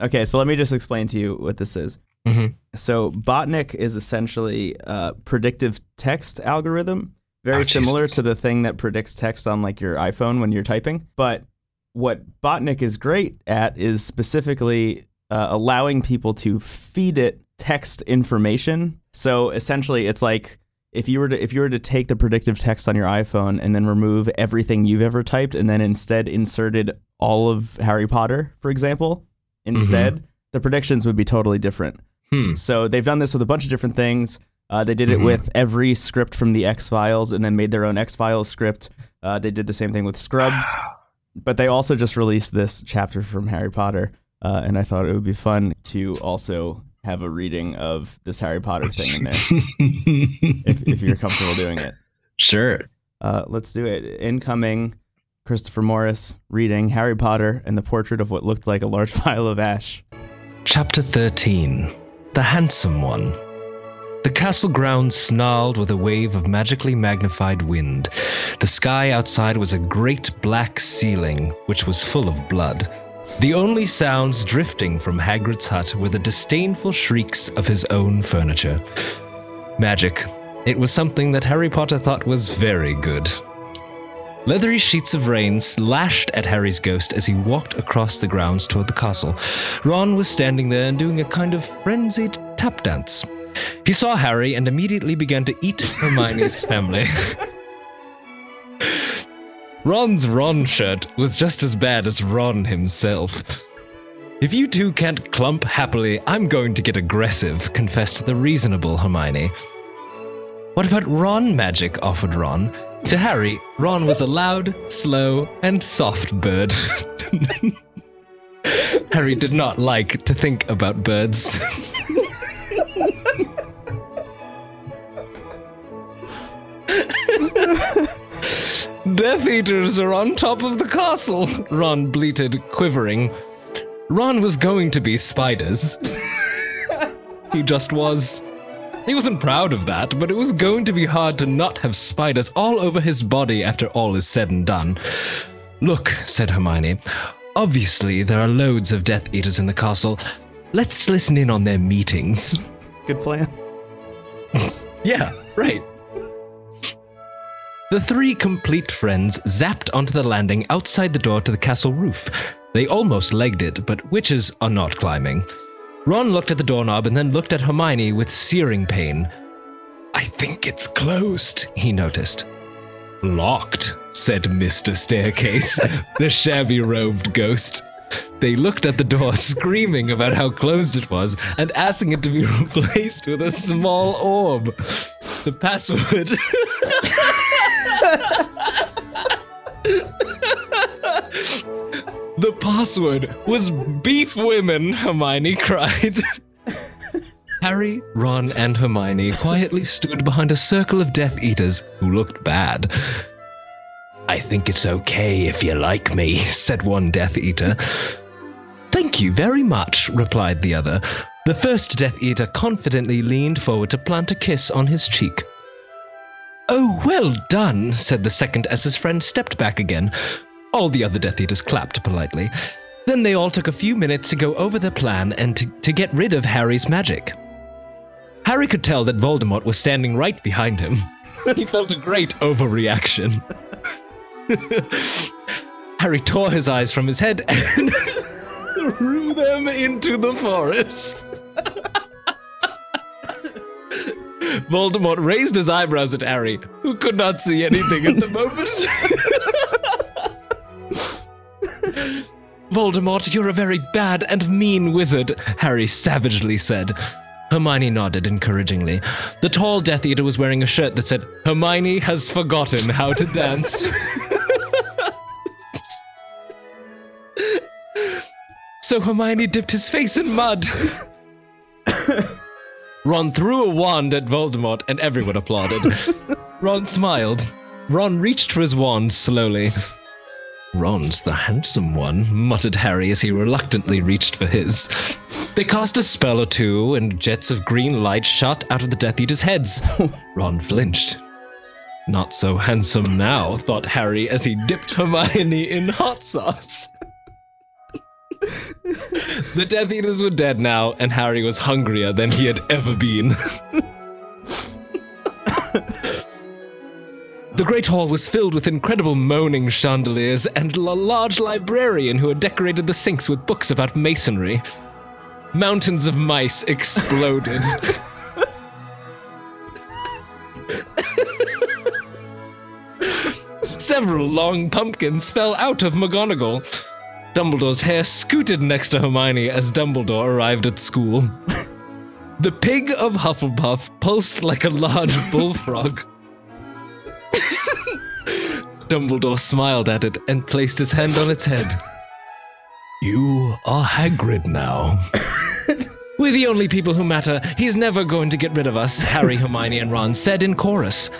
Okay, so let me just explain to you what this is. Mhm. So Botnik is essentially a predictive text algorithm, very Oh, similar to the thing that predicts text on like your iPhone when you're typing. But what Botnik is great at is specifically uh, allowing people to feed it text information. So essentially, it's like if you were to if you were to take the predictive text on your iPhone and then remove everything you've ever typed and then instead inserted all of Harry Potter, for example, instead, the predictions would be totally different. Hmm. So they've done this with a bunch of different things. Uh, they did it Mhm. with every script from the X Files and then made their own X Files script. Uh, they did the same thing with Scrubs, but they also just released this chapter from Harry Potter. Uh, and I thought it would be fun to also have a reading of this Harry Potter thing in there if, if you're comfortable doing it. sure. Uh, let's do it. Incoming Christopher Morris reading Harry Potter and the portrait of what looked like a large pile of ash. Chapter 13 The Handsome One. The castle grounds snarled with a wave of magically magnified wind. The sky outside was a great black ceiling, which was full of blood. The only sounds drifting from Hagrid's hut were the disdainful shrieks of his own furniture. Magic. It was something that Harry Potter thought was very good. Leathery sheets of rain slashed at Harry's ghost as he walked across the grounds toward the castle. Ron was standing there and doing a kind of frenzied tap dance. He saw Harry and immediately began to eat Hermione's family. Ron's Ron shirt was just as bad as Ron himself. If you two can't clump happily, I'm going to get aggressive, confessed the reasonable Hermione. What about Ron magic? offered Ron. To Harry, Ron was a loud, slow, and soft bird. Harry did not like to think about birds. Death Eaters are on top of the castle, Ron bleated, quivering. Ron was going to be spiders. he just was. He wasn't proud of that, but it was going to be hard to not have spiders all over his body after all is said and done. Look, said Hermione. Obviously, there are loads of Death Eaters in the castle. Let's listen in on their meetings. Good plan. Yeah, right. The three complete friends zapped onto the landing outside the door to the castle roof. They almost legged it, but witches are not climbing. Ron looked at the doorknob and then looked at Hermione with searing pain. I think it's closed, he noticed. Locked, said Mr. Staircase, the shabby robed ghost. They looked at the door, screaming about how closed it was and asking it to be replaced with a small orb. The password. The password was beef women, Hermione cried. Harry, Ron, and Hermione quietly stood behind a circle of Death Eaters who looked bad. I think it's okay if you like me, said one Death Eater. Thank you very much, replied the other. The first Death Eater confidently leaned forward to plant a kiss on his cheek. Oh, well done, said the second as his friend stepped back again. All the other Death Eaters clapped politely. Then they all took a few minutes to go over their plan and to, to get rid of Harry's magic. Harry could tell that Voldemort was standing right behind him. he felt a great overreaction. Harry tore his eyes from his head and threw them into the forest. Voldemort raised his eyebrows at Harry, who could not see anything at the moment. Voldemort, you're a very bad and mean wizard, Harry savagely said. Hermione nodded encouragingly. The tall Death Eater was wearing a shirt that said, Hermione has forgotten how to dance. so Hermione dipped his face in mud. Ron threw a wand at Voldemort and everyone applauded. Ron smiled. Ron reached for his wand slowly. Ron's the handsome one, muttered Harry as he reluctantly reached for his. They cast a spell or two, and jets of green light shot out of the Death Eaters' heads. Ron flinched. Not so handsome now, thought Harry as he dipped Hermione in hot sauce. the Death Eaters were dead now, and Harry was hungrier than he had ever been. The Great Hall was filled with incredible moaning chandeliers and a large librarian who had decorated the sinks with books about masonry. Mountains of mice exploded. Several long pumpkins fell out of McGonagall. Dumbledore's hair scooted next to Hermione as Dumbledore arrived at school. the pig of Hufflepuff pulsed like a large bullfrog. Dumbledore smiled at it and placed his hand on its head. You are Hagrid now. We're the only people who matter. He's never going to get rid of us, Harry, Hermione, and Ron said in chorus.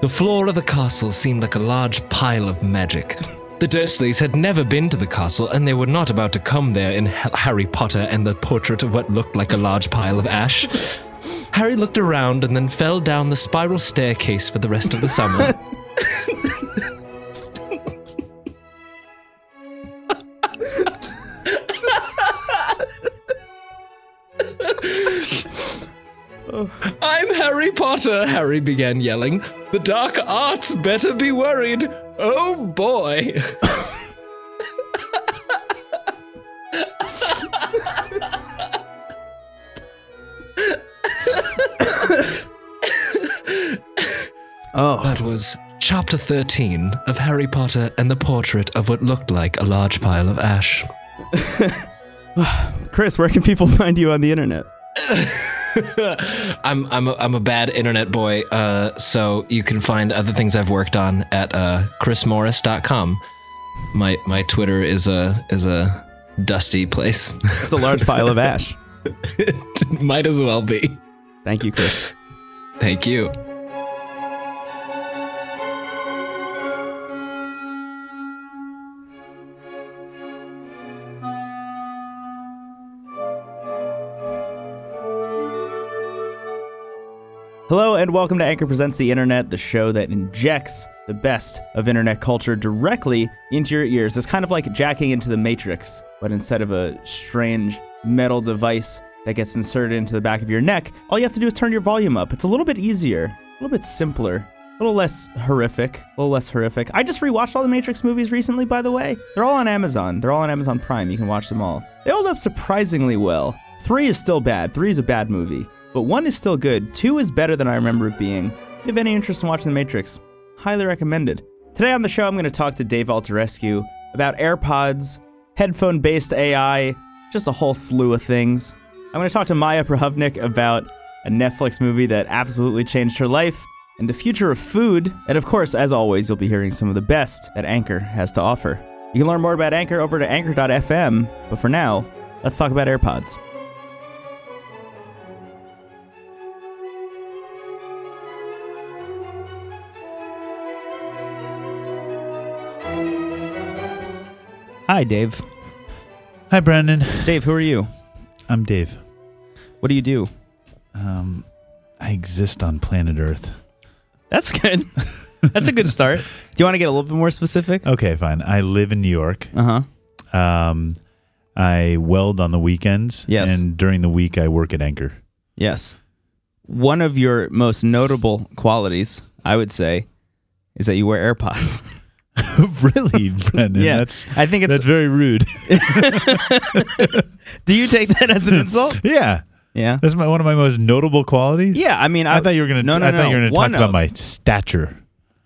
The floor of the castle seemed like a large pile of magic. The Dursleys had never been to the castle, and they were not about to come there in Harry Potter and the portrait of what looked like a large pile of ash. Harry looked around and then fell down the spiral staircase for the rest of the summer. I'm Harry Potter, Harry began yelling. The dark arts better be worried. Oh boy. Oh, That was chapter 13 of Harry Potter and the portrait of what looked like a large pile of ash. Chris, where can people find you on the internet? I'm I'm a, I'm a bad internet boy, uh, so you can find other things I've worked on at uh, chrismorris.com. My my Twitter is a is a dusty place. It's a large pile of ash. it might as well be. Thank you, Chris. Thank you. Hello, and welcome to Anchor Presents the Internet, the show that injects the best of internet culture directly into your ears. It's kind of like jacking into the Matrix, but instead of a strange metal device that gets inserted into the back of your neck, all you have to do is turn your volume up. It's a little bit easier, a little bit simpler, a little less horrific, a little less horrific. I just rewatched all the Matrix movies recently, by the way. They're all on Amazon. They're all on Amazon Prime. You can watch them all. They hold up surprisingly well. Three is still bad. Three is a bad movie. But one is still good. Two is better than I remember it being. If you have any interest in watching The Matrix, highly recommended. Today on the show, I'm going to talk to Dave Altarescu about AirPods, headphone based AI, just a whole slew of things. I'm going to talk to Maya Prahovnik about a Netflix movie that absolutely changed her life and the future of food. And of course, as always, you'll be hearing some of the best that Anchor has to offer. You can learn more about Anchor over to anchor.fm, but for now, let's talk about AirPods. Hi, Dave. Hi, Brandon. Dave, who are you? I'm Dave. What do you do? Um, I exist on planet Earth. That's good. That's a good start. Do you want to get a little bit more specific? Okay, fine. I live in New York. Uh huh. Um, I weld on the weekends. Yes. And during the week, I work at Anchor. Yes. One of your most notable qualities, I would say, is that you wear AirPods. really, Brandon? yeah, That's I think it's. that's very rude. do you take that as an insult? yeah. Yeah. That's my one of my most notable qualities. Yeah. I mean, I, I, thought you were gonna. No, no, I no. thought you were gonna One talk about my stature.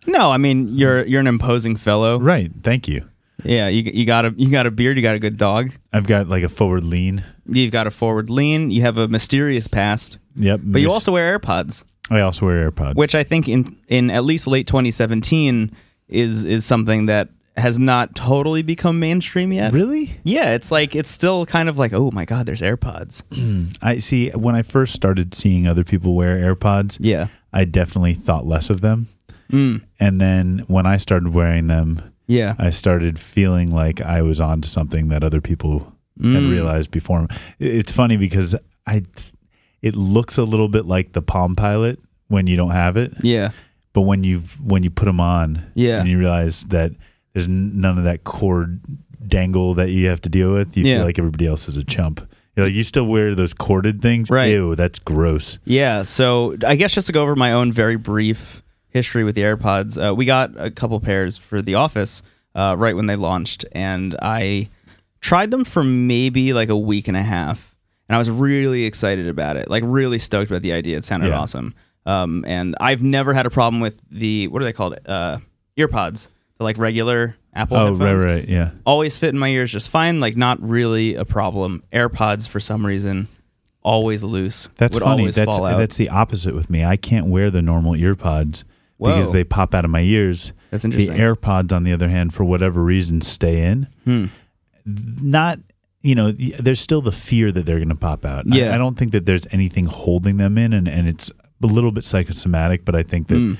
No, I mean you're you're an imposing fellow. Right. Thank you. Yeah. You you got a you got a beard. You got a good dog. I've got like a forward lean. You've got a forward lean. You have a mysterious past. Yep. But you also wear AirPods, I also wear AirPods. which I think in in at least late 2017 is is something that has not totally become mainstream yet. really? Yeah, it's like it's still kind of like, oh my god, there's AirPods. I see. When I first started seeing other people wear AirPods, Yeah. I definitely thought less of them. Mm. And then when I started wearing them, Yeah. I started feeling like I was onto something that other people had Mm. realized before. It's funny because I, it looks a little bit like the Palm Pilot when you don't have it, Yeah. But when you when you put them on, Yeah. and you realize that there's none of that cord dangle that you have to deal with, you Yeah. feel like everybody else is a chump. You're like, you still wear those corded things? Right. Ew, that's gross. Yeah, so I guess just to go over my own very brief history with the AirPods, uh, we got a couple pairs for the office uh, right when they launched, and I tried them for maybe like a week and a half, and I was really excited about it, like really stoked about the idea. It sounded Yeah. awesome, um, and I've never had a problem with the what are they called? Uh, earpods, the like regular Apple Oh, headphones right, right, yeah. always fit in my ears just fine. Like not really a problem. AirPods for some reason always loose. That's funny. That's fall out. that's the opposite with me. I can't wear the normal ear pods because they pop out of my ears. That's interesting. The. AirPods, on the other hand, for whatever reason, stay in. Hmm. Not, you know, there's still the fear that they're going to pop out. I- Yeah. I, don't think that there's anything holding them in, and, and it's a little bit psychosomatic, but I think that Hmm.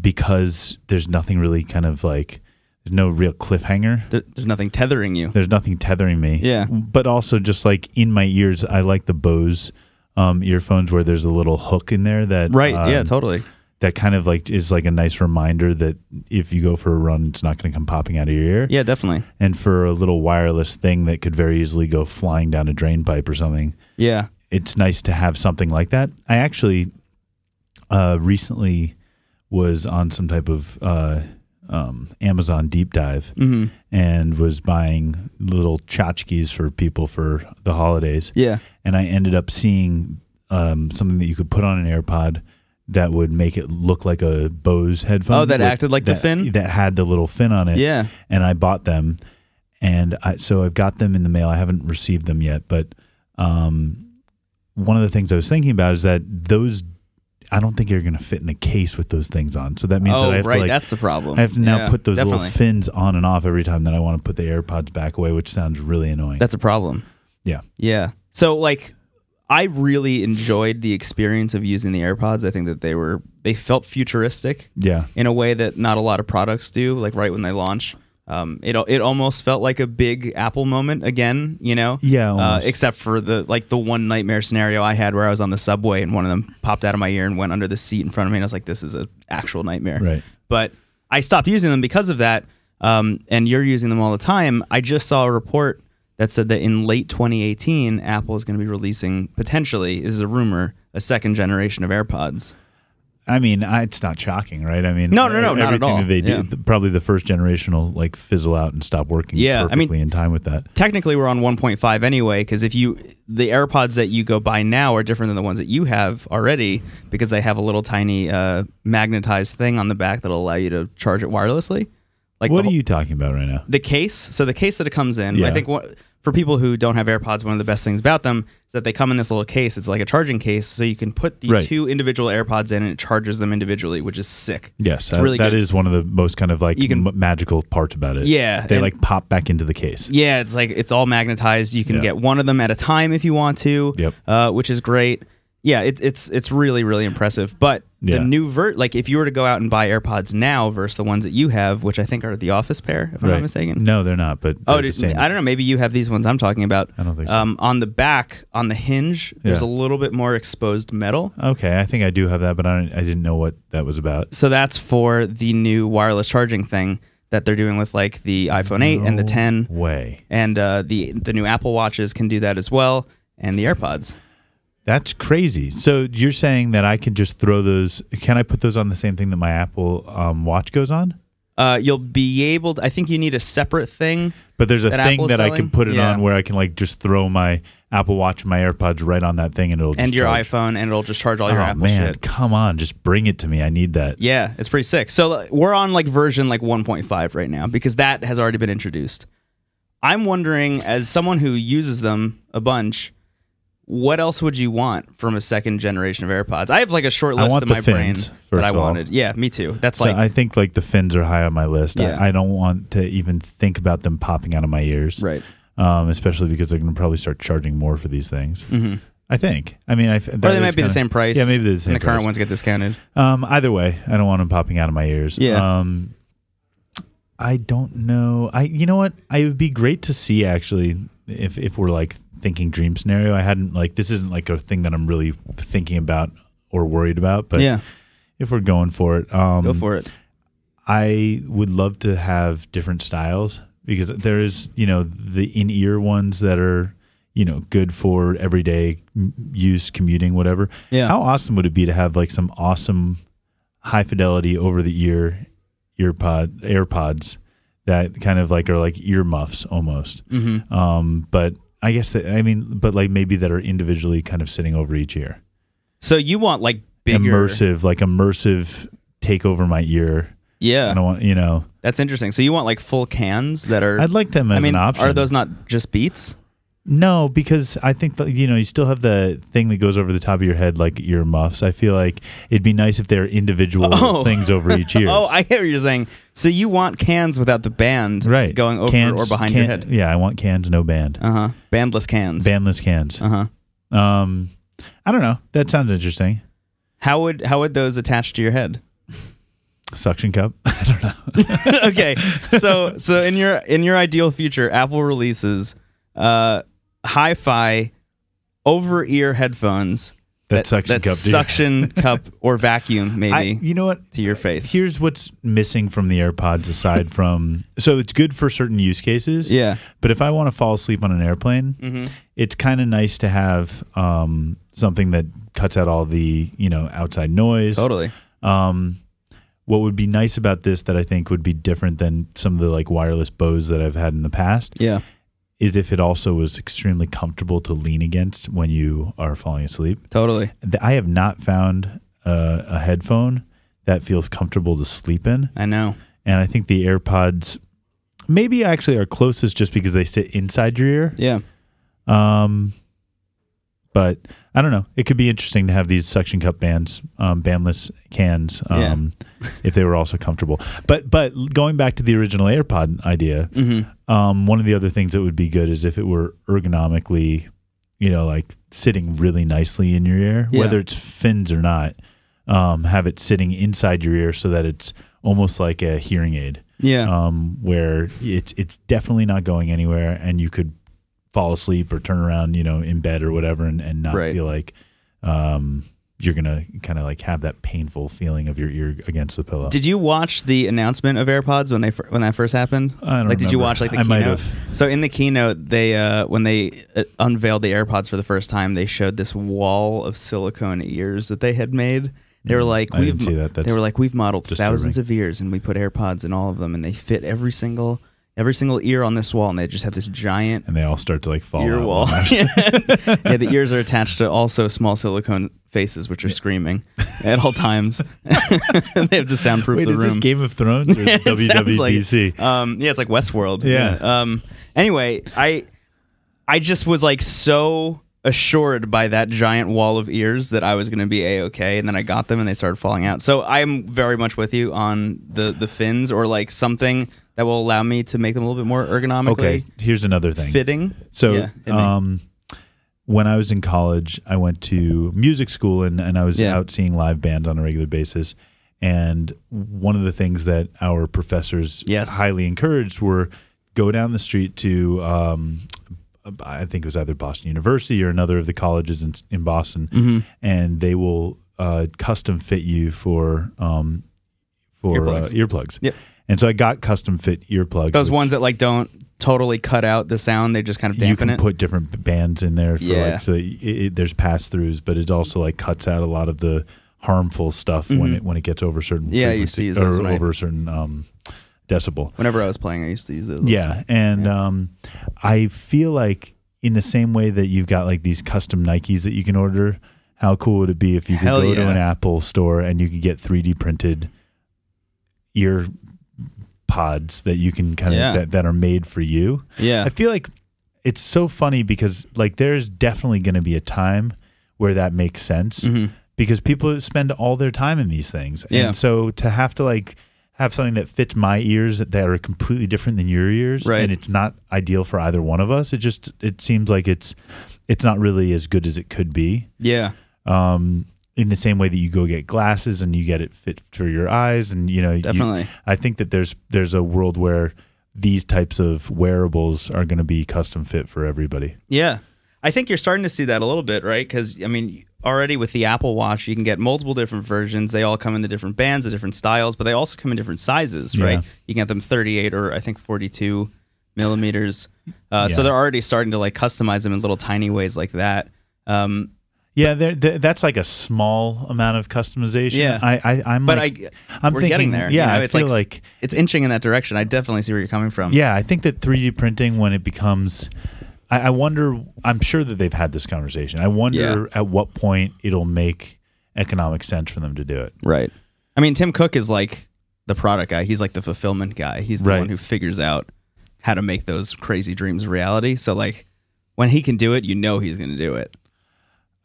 because there's nothing really kind of like, there's no real cliffhanger. There's nothing tethering you. There's nothing tethering me. Yeah. But also, just like in my ears, I like the Bose um, earphones where there's a little hook in there that Right. yeah, um, totally. that kind of like is like a nice reminder that if you go for a run, it's not going to come popping out of your ear. Yeah, definitely. And for a little wireless thing that could very easily go flying down a drain pipe or something, Yeah. it's nice to have something like that. I actually uh, recently was on some type of uh, um, Amazon deep dive hmm and was buying little tchotchkes for people for the holidays. Yeah. And I ended up seeing um, something that you could put on an AirPod that would make it look like a Bose headphone. Oh, that acted like the fin? That had the little fin on it. Yeah. And I bought them. And I, so I've got them in the mail. I haven't received them yet. But um, one of the things I was thinking about is that those, I don't think you're going to fit in the case with those things on. So that means Oh, that I have right. to like, That's the problem. I have to now Yeah, put those definitely. little fins on and off every time that I want to put the AirPods back away, which sounds really annoying. That's a problem. yeah. Yeah. So like I really enjoyed the experience of using the AirPods. I think that they were they felt futuristic Yeah. in a way that not a lot of products do, like right when they launch. Um, it it almost felt like a big Apple moment again, you know. Yeah, Uh, except for the like the one nightmare scenario I had where I was on the subway and one of them popped out of my ear and went under the seat in front of me, and I was like, "This is an actual nightmare." Right. But I stopped using them because of that. Um, and you're using them all the time. I just saw a report that said that in late 2018, Apple is going to be releasing potentially, this is a rumor, a second generation of AirPods. I mean, I, it's not shocking, right? I mean, No, no, no, not at all. that they do, Yeah. th- probably the first generation will like fizzle out and stop working Yeah, I mean- in time with that. technically we're on 1.5 anyway because if you the airpods that you go buy now are different than the ones that you have already because they have a little tiny uh, magnetized thing on the back that'll allow you to charge it wirelessly like what the, are you talking about right now? the case so the case that it comes in i think what, for people who don't have airpods one of the best things about them is that they come in this little case it's like a charging case so you can put the Right. two individual airpods in and it charges them individually which is sick Yes, really that is one of the most kind of like You can- m- magical parts about it. Yeah, they like pop back into the case. Yeah, it's like it's all magnetized. You can Yeah. get one of them at a time if you want to. Yep. Uh, which is great. Yeah, it, it's it's really really impressive. But Yeah. the new vert, like if you were to go out and buy AirPods now versus the ones that you have, which I think are the Office pair, if I'm not mistaken. No, they're not. But Oh, they're same. I don't know. Maybe you have these ones I'm talking about. I don't think so. Um, on the back, on the hinge, there's Yeah. a little bit more exposed metal. Okay, I think I do have that, but I, don't, I didn't know what that was about. So that's for the new wireless charging thing that they're doing with like the iPhone 8 and the 10, Way. and uh, the the new Apple Watches can do that as well, and the AirPods. That's crazy. So you're saying that I can just throw those? Can I put those on the same thing that my Apple um, Watch goes on? Uh, you'll be able. To, I think you need a separate thing. But there's a That thing Apple's that I can put it Yeah. on where I can like just throw my Apple Watch and my AirPods right on that thing and it'll and just your charge. iPhone, and it'll just charge all your oh Apple man, shit. come on, just bring it to me. I need that. Yeah, it's pretty sick. So we're on like version like 1.5 right now because that has already been introduced. I'm wondering, as someone who uses them a bunch, what else would you want from a second generation of AirPods? I have like a short list want in my brain fins, that I of all. wanted. Yeah, me too. That's So like I think like the fins are high on my list. Yeah. I, I don't want to even think about them popping out of my ears, right. um, especially because they're going to probably start charging more for these things. hmm I think. I mean, I, Or they might be the same price. Yeah, maybe the same. And the current price. ones get discounted. Um, either way, I don't want them popping out of my ears. Yeah. Um, I don't know. I you know what? I would be great to see actually if if we're like thinking dream scenario. I hadn't like this isn't like a thing that I'm really thinking about or worried about. But yeah, if we're going for it, um, go for it. I would love to have different styles because there is you know the in ear ones that are you know good for everyday use, commuting, whatever. Yeah. How awesome would it be to have like some awesome high fidelity over the ear earpod AirPods that kind of like are like earmuffs almost. Mm-hmm. Um, but I guess that I mean, but like maybe that are individually kind of sitting over each ear, So you want like bigger immersive, like immersive take over my ear. Yeah. I don't want you know. that's interesting. So you want like full cans that are. I'd like them as I mean, an option. are those not just Beats? No, because I think that, you know you still have the thing that goes over the top of your head like ear muffs. I feel like it'd be nice if they're individual Oh. things over each ear. Oh, I hear what you're saying. So you want cans without the band right, going over Cans- or behind can- your head. Yeah, I want cans, no band, Uh huh. Bandless cans. bandless cans. uh huh. Um, I don't know. That sounds interesting. How would how would those attach to your head? Suction cup. I don't know. okay, so so in your in your ideal future, Apple releases uh, hi-fi over ear headphones That suction that cup. dude. suction cup or vacuum I, maybe you know what? to your face. Here's what's missing from the AirPods aside from so it's good for certain use cases. yeah. But if I want to fall asleep on an airplane, Mm-hmm. it's kind of nice to have um, something that cuts out all the you know outside noise. Totally. Um, what would be nice about this that I think would be different than some of the like wireless Bose that I've had in the past Yeah. Is if it also was extremely comfortable to lean against when you are falling asleep. Totally. I have not found uh, a headphone that feels comfortable to sleep in, I know. and I think the AirPods maybe actually are closest just because they sit inside your ear. Yeah. Um, but I don't know. It could be interesting to have these suction cup bands, um, bandless cans, um, if they were also comfortable. But but going back to the original AirPod idea, Mm-hmm. um, one of the other things that would be good is if it were ergonomically, you know, like sitting really nicely in your ear, Yeah. whether it's fins or not. Um, have it sitting inside your ear so that it's almost like a hearing aid Yeah. um, where it's it's definitely not going anywhere, and you could fall asleep or turn around, you know, in bed or whatever, and, and not Right. feel like um, you're gonna kind of like have that painful feeling of your ear against the pillow. Did you watch the announcement of AirPods when they when that first happened? I don't like, did you watch like the I might keynote? have. So in the keynote, they uh, when they uh, unveiled the AirPods for the first time, they showed this wall of silicone ears that they had made. They were Mm, like, I we've that. They were like, we've modeled disturbing. thousands of ears, and we put AirPods in all of them, and they fit every single every single ear on this wall, and they just have this giant and they all start to like fall ear out wall. yeah, the ears are attached to also small silicone faces, which are screaming at all times. they have to soundproof Wait, the is room. this Game of Thrones or Yeah, it like- WWDC? Um, yeah, it's like Westworld. Yeah. Um. Anyway, I, I just was like so assured by that giant wall of ears that I was going to be a okay, and then I got them and they started falling out. So I'm very much with you on the the fins or like something that will allow me to make them a little bit more ergonomically okay, here's another thing. fitting. So, Yeah, um, when I was in college, I went to music school and, and I was Yeah. out seeing live bands on a regular basis. And one of the things that our professors Yes. highly encouraged were go down the street to, um, I think it was either Boston University or another of the colleges in, in Boston, Mm-hmm. and they will uh, custom fit you for um, for Earplugs. Uh, earplugs. Yep. And so I got custom fit earplugs. Those ones that like don't totally cut out the sound; they just kind of you can it. put different bands in there for Yeah. like so it, it, there's pass throughs but it also like cuts out a lot of the harmful stuff when Mhm. it when it gets over certain Yeah, you used to frequency- use those, or over a certain um decibel Whenever I was playing, I used to use those. yeah and Yeah. um i feel like in the same way that you've got like these custom nikes that you can order how cool would it be if you could Hell go to yeah. an apple store and you could get 3d printed ear pods that you can kind of Yeah. that, that are made for you yeah, I feel like it's so funny because like there's definitely going to be a time where that makes sense hmm because people spend all their time in these things. Yeah. And so to have to like have something that fits my ears that are completely different than your ears Right. and it's not ideal for either one of us, it just it seems like it's it's not really as good as it could be. yeah, Um in the same way that you go get glasses and you get it fit for your eyes and you know you- definitely. I think that there's there's a world where these types of wearables are going to be custom fit for everybody. Yeah. I think you're starting to see that a little bit, right? Because, I mean, already with the Apple Watch, you can get multiple different versions. They all come in the different bands, the different styles, but they also come in different sizes, right? Yeah. You can get them 38 or I think 42 millimeters. Uh, So they're already starting to like customize them in little tiny ways like that. Um, Yeah, they're, that's like a small amount of customization. Yeah. I, I I'm but like, I, I'm we're thinking, getting there. Yeah, you know? I it's feel like, like it's inching in that direction. I definitely see where you're coming from. Yeah, I think that 3D printing, when it becomes, I, I wonder. I'm sure that they've had this conversation. I wonder at what point it'll make economic sense for them to do it. Right. I mean, Tim Cook is like the product guy. He's like the fulfillment guy. He's the Right. one who figures out how to make those crazy dreams reality. So like when he can do it, you know he's going to do it.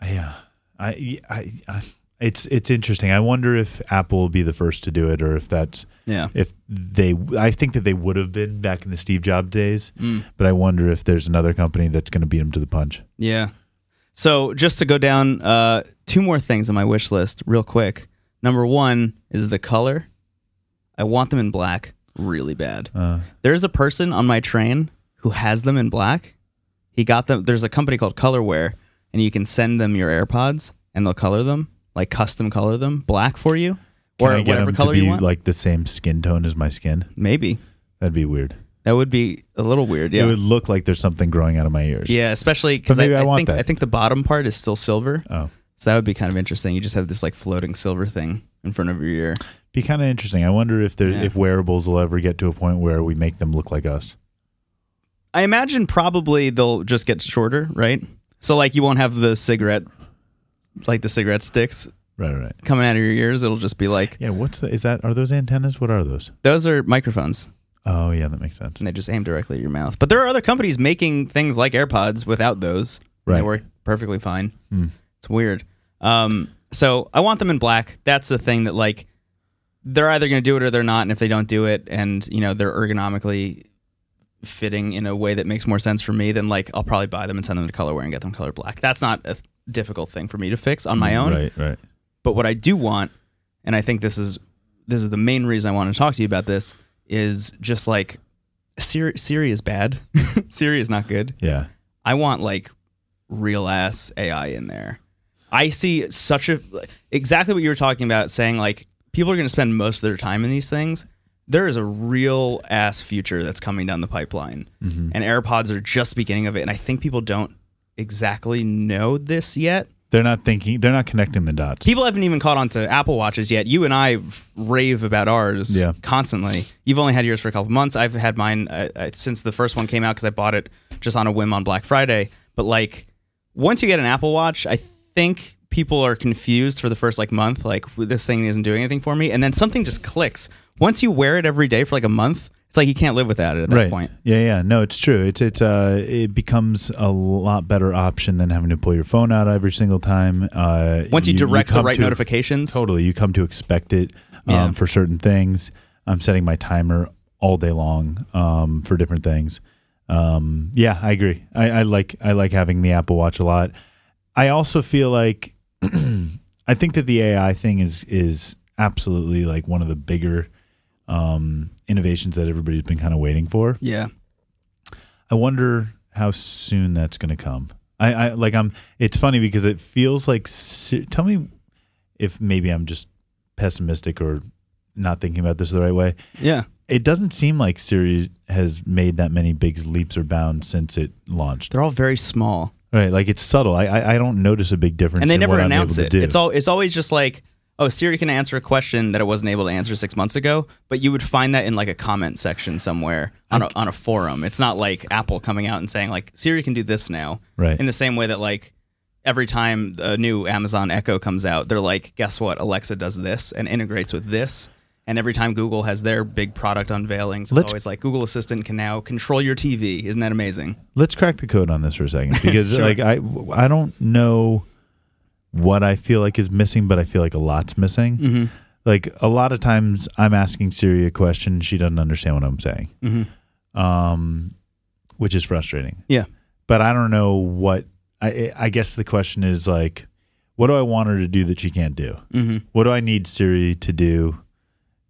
Yeah, I, I, I, it's it's interesting. I wonder if Apple will be the first to do it, or if that's Yeah. if they. I think that they would have been back in the Steve Jobs days, Mm. but I wonder if there's another company that's going to beat them to the punch. Yeah. So just to go down uh, two more things on my wish list real quick. Number one is the color. I want them in black really bad. Uh, There's a person on my train who has them in black. He got them. There's a company called Colorware, and you can send them your AirPods, and they'll color them, like custom color them black for you, can or I whatever color you want. like the same skin tone as my skin? Maybe That'd be weird. that would be a little weird. Yeah. It would look like there's something growing out of my ears. yeah, especially because I, I want think that. I think the bottom part is still silver, Oh, so that would be kind of interesting. You just have this like floating silver thing in front of your ear. be kind of interesting. I wonder if there Yeah. if wearables will ever get to a point where we make them look like us. I imagine probably they'll just get shorter, right? So like you won't have the cigarette, like the cigarette sticks Right, right. coming out of your ears. It'll just be like Yeah. What's the? Is that? Are those antennas? What are those? those are microphones, Oh, yeah, that makes sense. and they just aim directly at your mouth. But there are other companies making things like AirPods without those. and They work perfectly fine. Hmm. It's weird. Um, so I want them in black. That's the thing that like they're either going to do it or they're not. And if they don't do it, and you know they're ergonomically fitting in a way that makes more sense for me, then like I'll probably buy them and send them to Colorware and get them color black. That's not a difficult thing for me to fix on my mm, own. Right, right. But what I do want, and I think this is this is the main reason I want to talk to you about this, is just like Siri, Siri is bad. Siri is not good. Yeah. I want like real ass AI in there. I see such a exactly what you were talking about, saying like people are going to spend most of their time in these things. There is a real ass future that's coming down the pipeline, Mm-hmm. and AirPods are just beginning of it. And I think people don't exactly know this yet. They're not thinking. They're not connecting the dots. People haven't even caught on to Apple Watches yet. You and I rave about ours Yeah. constantly. You've only had yours for a couple months. I've had mine uh, uh, since the first one came out because I bought it just on a whim on Black Friday. But like, once you get an Apple Watch, I think people are confused for the first like month. Like, this thing isn't doing anything for me, and then something just clicks. Once you wear it every day for like a month, it's like you can't live without it at that right. point. Yeah, yeah. No, it's true. It's it's uh it becomes a lot better option than having to pull your phone out every single time. Uh, Once you, direct the right to- notifications, Totally, you come to expect it um, Yeah. for certain things. I'm setting my timer all day long um, for different things. Um, yeah, I agree. I, I like I like having the Apple Watch a lot. I also feel like I think that the AI thing is is absolutely like one of the bigger um, innovations that everybody's been kind of waiting for. yeah, I wonder how soon that's going to come. I, I like I'm. It's funny because it feels like. Tell me if maybe I'm just pessimistic or not thinking about this the right way. yeah. It doesn't seem like Siri has made that many big leaps or bounds since it launched. They're all very small. Right, like it's subtle. I I, I don't notice a big difference. and they never announce it. It's all it's always just like, oh, Siri can answer a question that it wasn't able to answer six months ago, but you would find that in like a comment section somewhere on a, on a forum. It's not like Apple coming out and saying like Siri can do this now. Right. In the same way that like every time a new Amazon Echo comes out, they're like, guess what? Alexa does this and integrates with this. And every time Google has their big product unveilings, it's Let's- always like Google Assistant can now control your TV. Isn't that amazing? Let's crack the code on this for a second because Sure. like I I don't know what I feel like is missing, but I feel like a lot's missing. Mm-hmm. Like a lot of times, I'm asking Siri a question, she doesn't understand what I'm saying, Mm-hmm. um, which is frustrating. Yeah. But I don't know what. I I guess the question is like, what do I want her to do that she can't do? Mm-hmm. What do I need Siri to do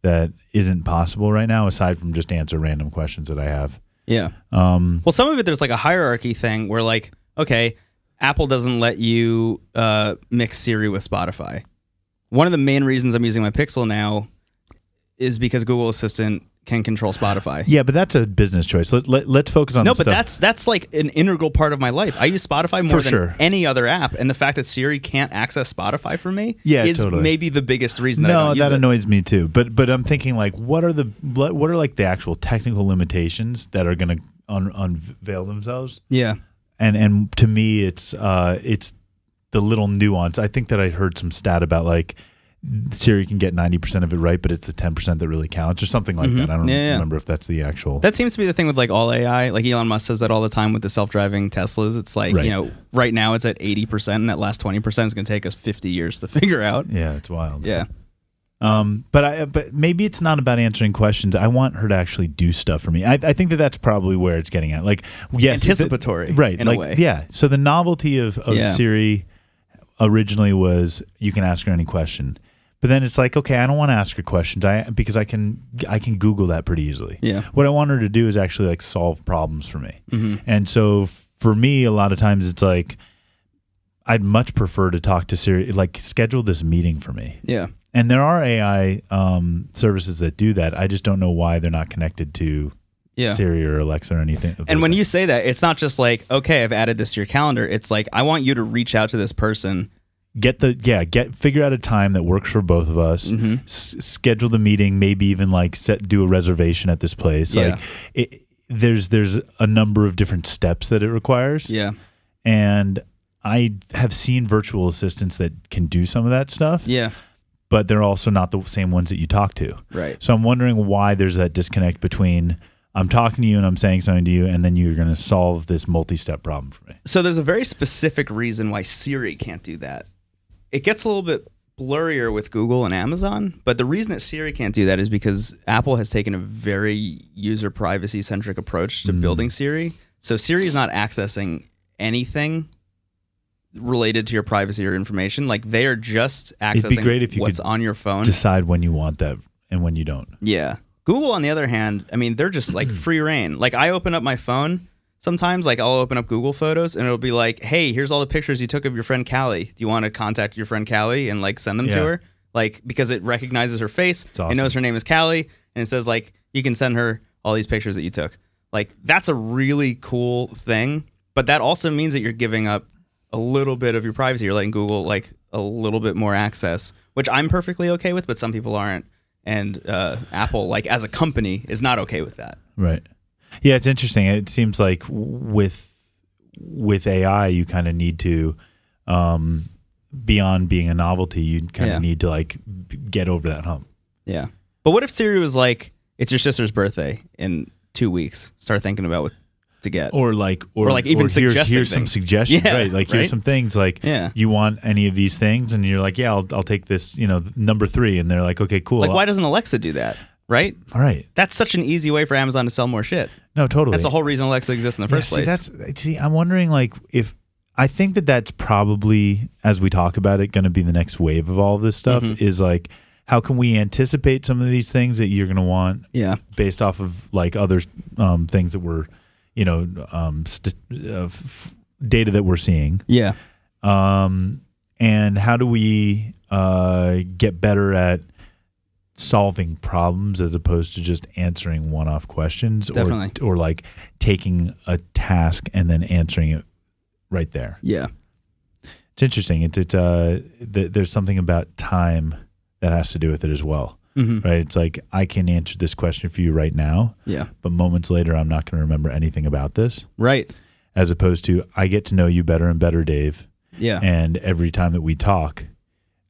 that isn't possible right now, aside from just answer random questions that I have? Yeah. Um, Well, some of it there's like a hierarchy thing where like, okay, Apple doesn't let you uh, mix Siri with Spotify. One of the main reasons I'm using my Pixel now is because Google Assistant can control Spotify. Yeah, but that's a business choice. Let, let, let's focus on No, the but stuff. that's that's like an integral part of my life. I use Spotify more For than sure. any other app, and the fact that Siri can't access Spotify for me Yeah, is totally. maybe the biggest reason that I no, that annoys me too. But but I'm thinking like, what are the what are like the actual technical limitations that are going to un, unveil themselves? Yeah, And and to me, it's uh it's the little nuance. I think that I heard some stat about like Siri can get ninety percent of it right, but it's the ten percent that really counts, or something like that. I don't Mm-hmm. Yeah, yeah. remember if that's the actual. that seems to be the thing with like all AI. Like Elon Musk says that all the time with the self-driving Teslas. It's like Right. you know, right now it's at eighty percent, and that last twenty percent is going to take us fifty years to figure out. yeah, it's wild. Yeah, Um, but I but maybe it's not about answering questions. I want her to actually do stuff for me. I, I think that that's probably where it's getting at. Like, yes, Anticipatory, right? in a like, way. yeah. So the novelty of, of Yeah. Siri originally was you can ask her any question, but then it's like, okay, I don't want to ask her questions. I because I can I can Google that pretty easily. Yeah. What I want her to do is actually like solve problems for me. Mm-hmm. And so for me, a lot of times it's like. I'd much prefer to talk to Siri, like schedule this meeting for me. yeah. And there are AI um, services that do that. I just don't know why they're not connected to Yeah. Siri or Alexa or anything. And when things. you say that, it's not just like, okay, I've added this to your calendar. It's like I want you to reach out to this person. Get the yeah get figure out a time that works for both of us, Mm-hmm. s- schedule the meeting, maybe even like set do a reservation at this place. Yeah. Like it, there's there's a number of different steps that it requires, Yeah. and I have seen virtual assistants that can do some of that stuff, Yeah. but they're also not the same ones that you talk to. Right. So I'm wondering why there's that disconnect between I'm talking to you and I'm saying something to you, and then you're going to solve this multi-step problem for me. So there's a very specific reason why Siri can't do that. It gets a little bit blurrier with Google and Amazon, but the reason that Siri can't do that is because Apple has taken a very user privacy centric approach Mm. to building Siri. So Siri is not accessing anything related to your privacy or information. Like they are just accessing great if you what's on your phone. Decide when you want that and when you don't. Yeah. Google, on the other hand, I mean, they're just like free reign. Like, I open up my phone sometimes, like, I'll open up Google Photos and it'll be like, hey, here's all the pictures you took of your friend Callie. Do you want to contact your friend Callie and like send them to her? Like, because it recognizes her face, awesome. it knows her name is Callie, and it says, like, you can send her all these pictures that you took. Like, that's a really cool thing. But that also means that you're giving up a little bit of your privacy. You're letting Google like a little bit more access, which I'm perfectly okay with, but some people aren't. And uh, Apple, like as a company, is not okay with that. Right. Yeah, it's interesting. It seems like with with AI, you kind of need to, um, beyond being a novelty, you kind of Yeah. need to like b- get over that hump. Yeah. But what if Siri was like, "It's your sister's birthday in two weeks. Start thinking about what to get." Or like, or, Or, like, even here's, suggesting here's some things. suggestions, Yeah, right? Like right? here's some things like Yeah. you want any of these things, and you're like, yeah, I'll, I'll take this, you know, th- number three, and they're like, okay, cool. like, why doesn't Alexa do that? Right? All right. That's such an easy way for Amazon to sell more shit. No, totally. That's the whole reason Alexa exists in the Yeah, first see, place. That's see, I'm wondering like if I think that that's probably as we talk about it going to be the next wave of all of this stuff Mm-hmm. is like how can we anticipate some of these things that you're going to want yeah. based off of like other um, things that we're you know um, st- uh, f- data that we're seeing Yeah. um, and how do we uh, get better at solving problems as opposed to just answering one-off questions Definitely. or or like taking a task and then answering it right there Yeah. it's interesting it's it's uh th- there's something about time that has to do with it as well hmm right it's like i can answer this question for you right now Yeah. but moments later i'm not going to remember anything about this Right. as opposed to i get to know you better and better dave Yeah. and every time that we talk,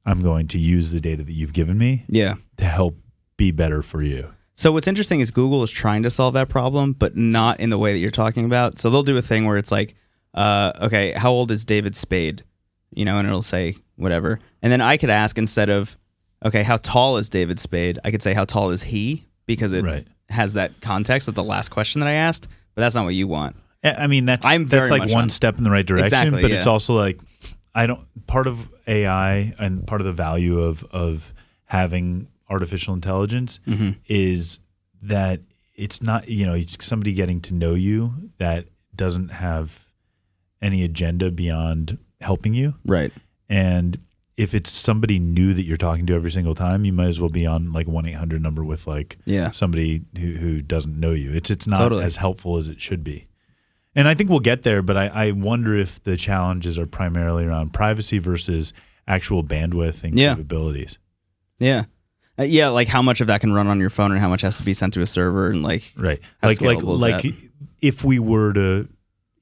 I'm going to use the data that you've given me yeah. to help be better for you. So what's interesting is Google is trying to solve that problem, but not in the way that you're talking about. So they'll do a thing where it's like, uh, okay, how old is David Spade? You know, and it'll say whatever. And then I could ask instead of, okay, how tall is David Spade? I could say how tall is he because it Right. has that context of the last question that I asked. But that's not what you want. I mean, that's I'm that's like one on- step in the right direction, Exactly, but it's also like I don't. Part of AI and part of the value of of having artificial intelligence Mm-hmm. is that it's not you know it's somebody getting to know you that doesn't have any agenda beyond helping you Right. and if it's somebody new that you're talking to every single time, you might as well be on like one eight hundred number with like Yeah. somebody who, who doesn't know you. It's it's not Totally. as helpful as it should be. And I think we'll get there, but I, I wonder if the challenges are primarily around privacy versus actual bandwidth and Yeah. capabilities. Yeah. Uh, yeah, like how much of that can run on your phone and how much has to be sent to a server and like Right. Like like like that? if we were to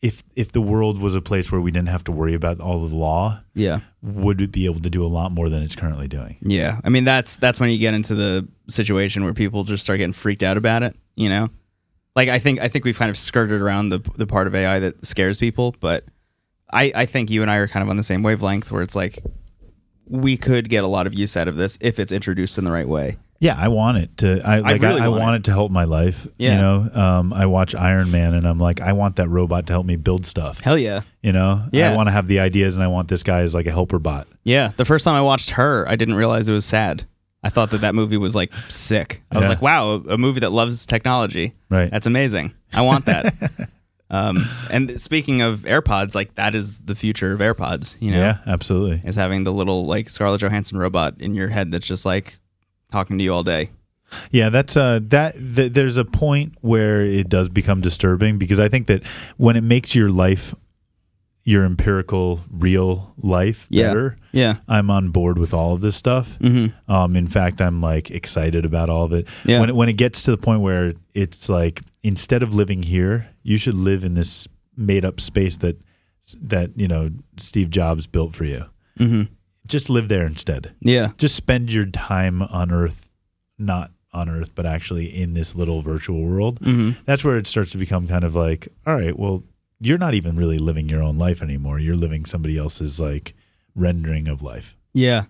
if if the world was a place where we didn't have to worry about all of the law, yeah. would it be able to do a lot more than it's currently doing? Yeah. I mean that's that's when you get into the situation where people just start getting freaked out about it, you know? Like I think I think we've kind of skirted around the the part of AI that scares people, but I I think you and I are kind of on the same wavelength where it's like we could get a lot of use out of this if it's introduced in the right way. Yeah, I want it to. I like. I, really I, want want it. to help my life. Yeah. You know, um, I watch Iron Man, and I'm like, I want that robot to help me build stuff. Hell yeah. You know, Yeah. I want to have the ideas, and I want this guy as like a helper bot. Yeah, the first time I watched her, I didn't realize it was sad. I thought that that movie was like sick. I was Yeah. like, wow, a, a movie that loves technology. Right. That's amazing. I want that. um, and speaking of AirPods, like that is the future of AirPods. You know, Yeah, absolutely. is having the little like Scarlett Johansson robot in your head that's just like talking to you all day. Yeah, that's uh that th- there's a point where it does become disturbing because I think that when it makes your life your empirical real life Yeah. better, Yeah. I'm on board with all of this stuff. Mm-hmm. Um, in fact, I'm like excited about all of it. Yeah. When it, when it gets to the point where it's like instead of living here, you should live in this made up space that that you know Steve Jobs built for you. Mm-hmm. Just live there instead. Yeah. Just spend your time on Earth, not on Earth, but actually in this little virtual world. Mm-hmm. That's where it starts to become kind of like, all right, well, you're not even really living your own life anymore. You're living somebody else's like rendering of life. Yeah.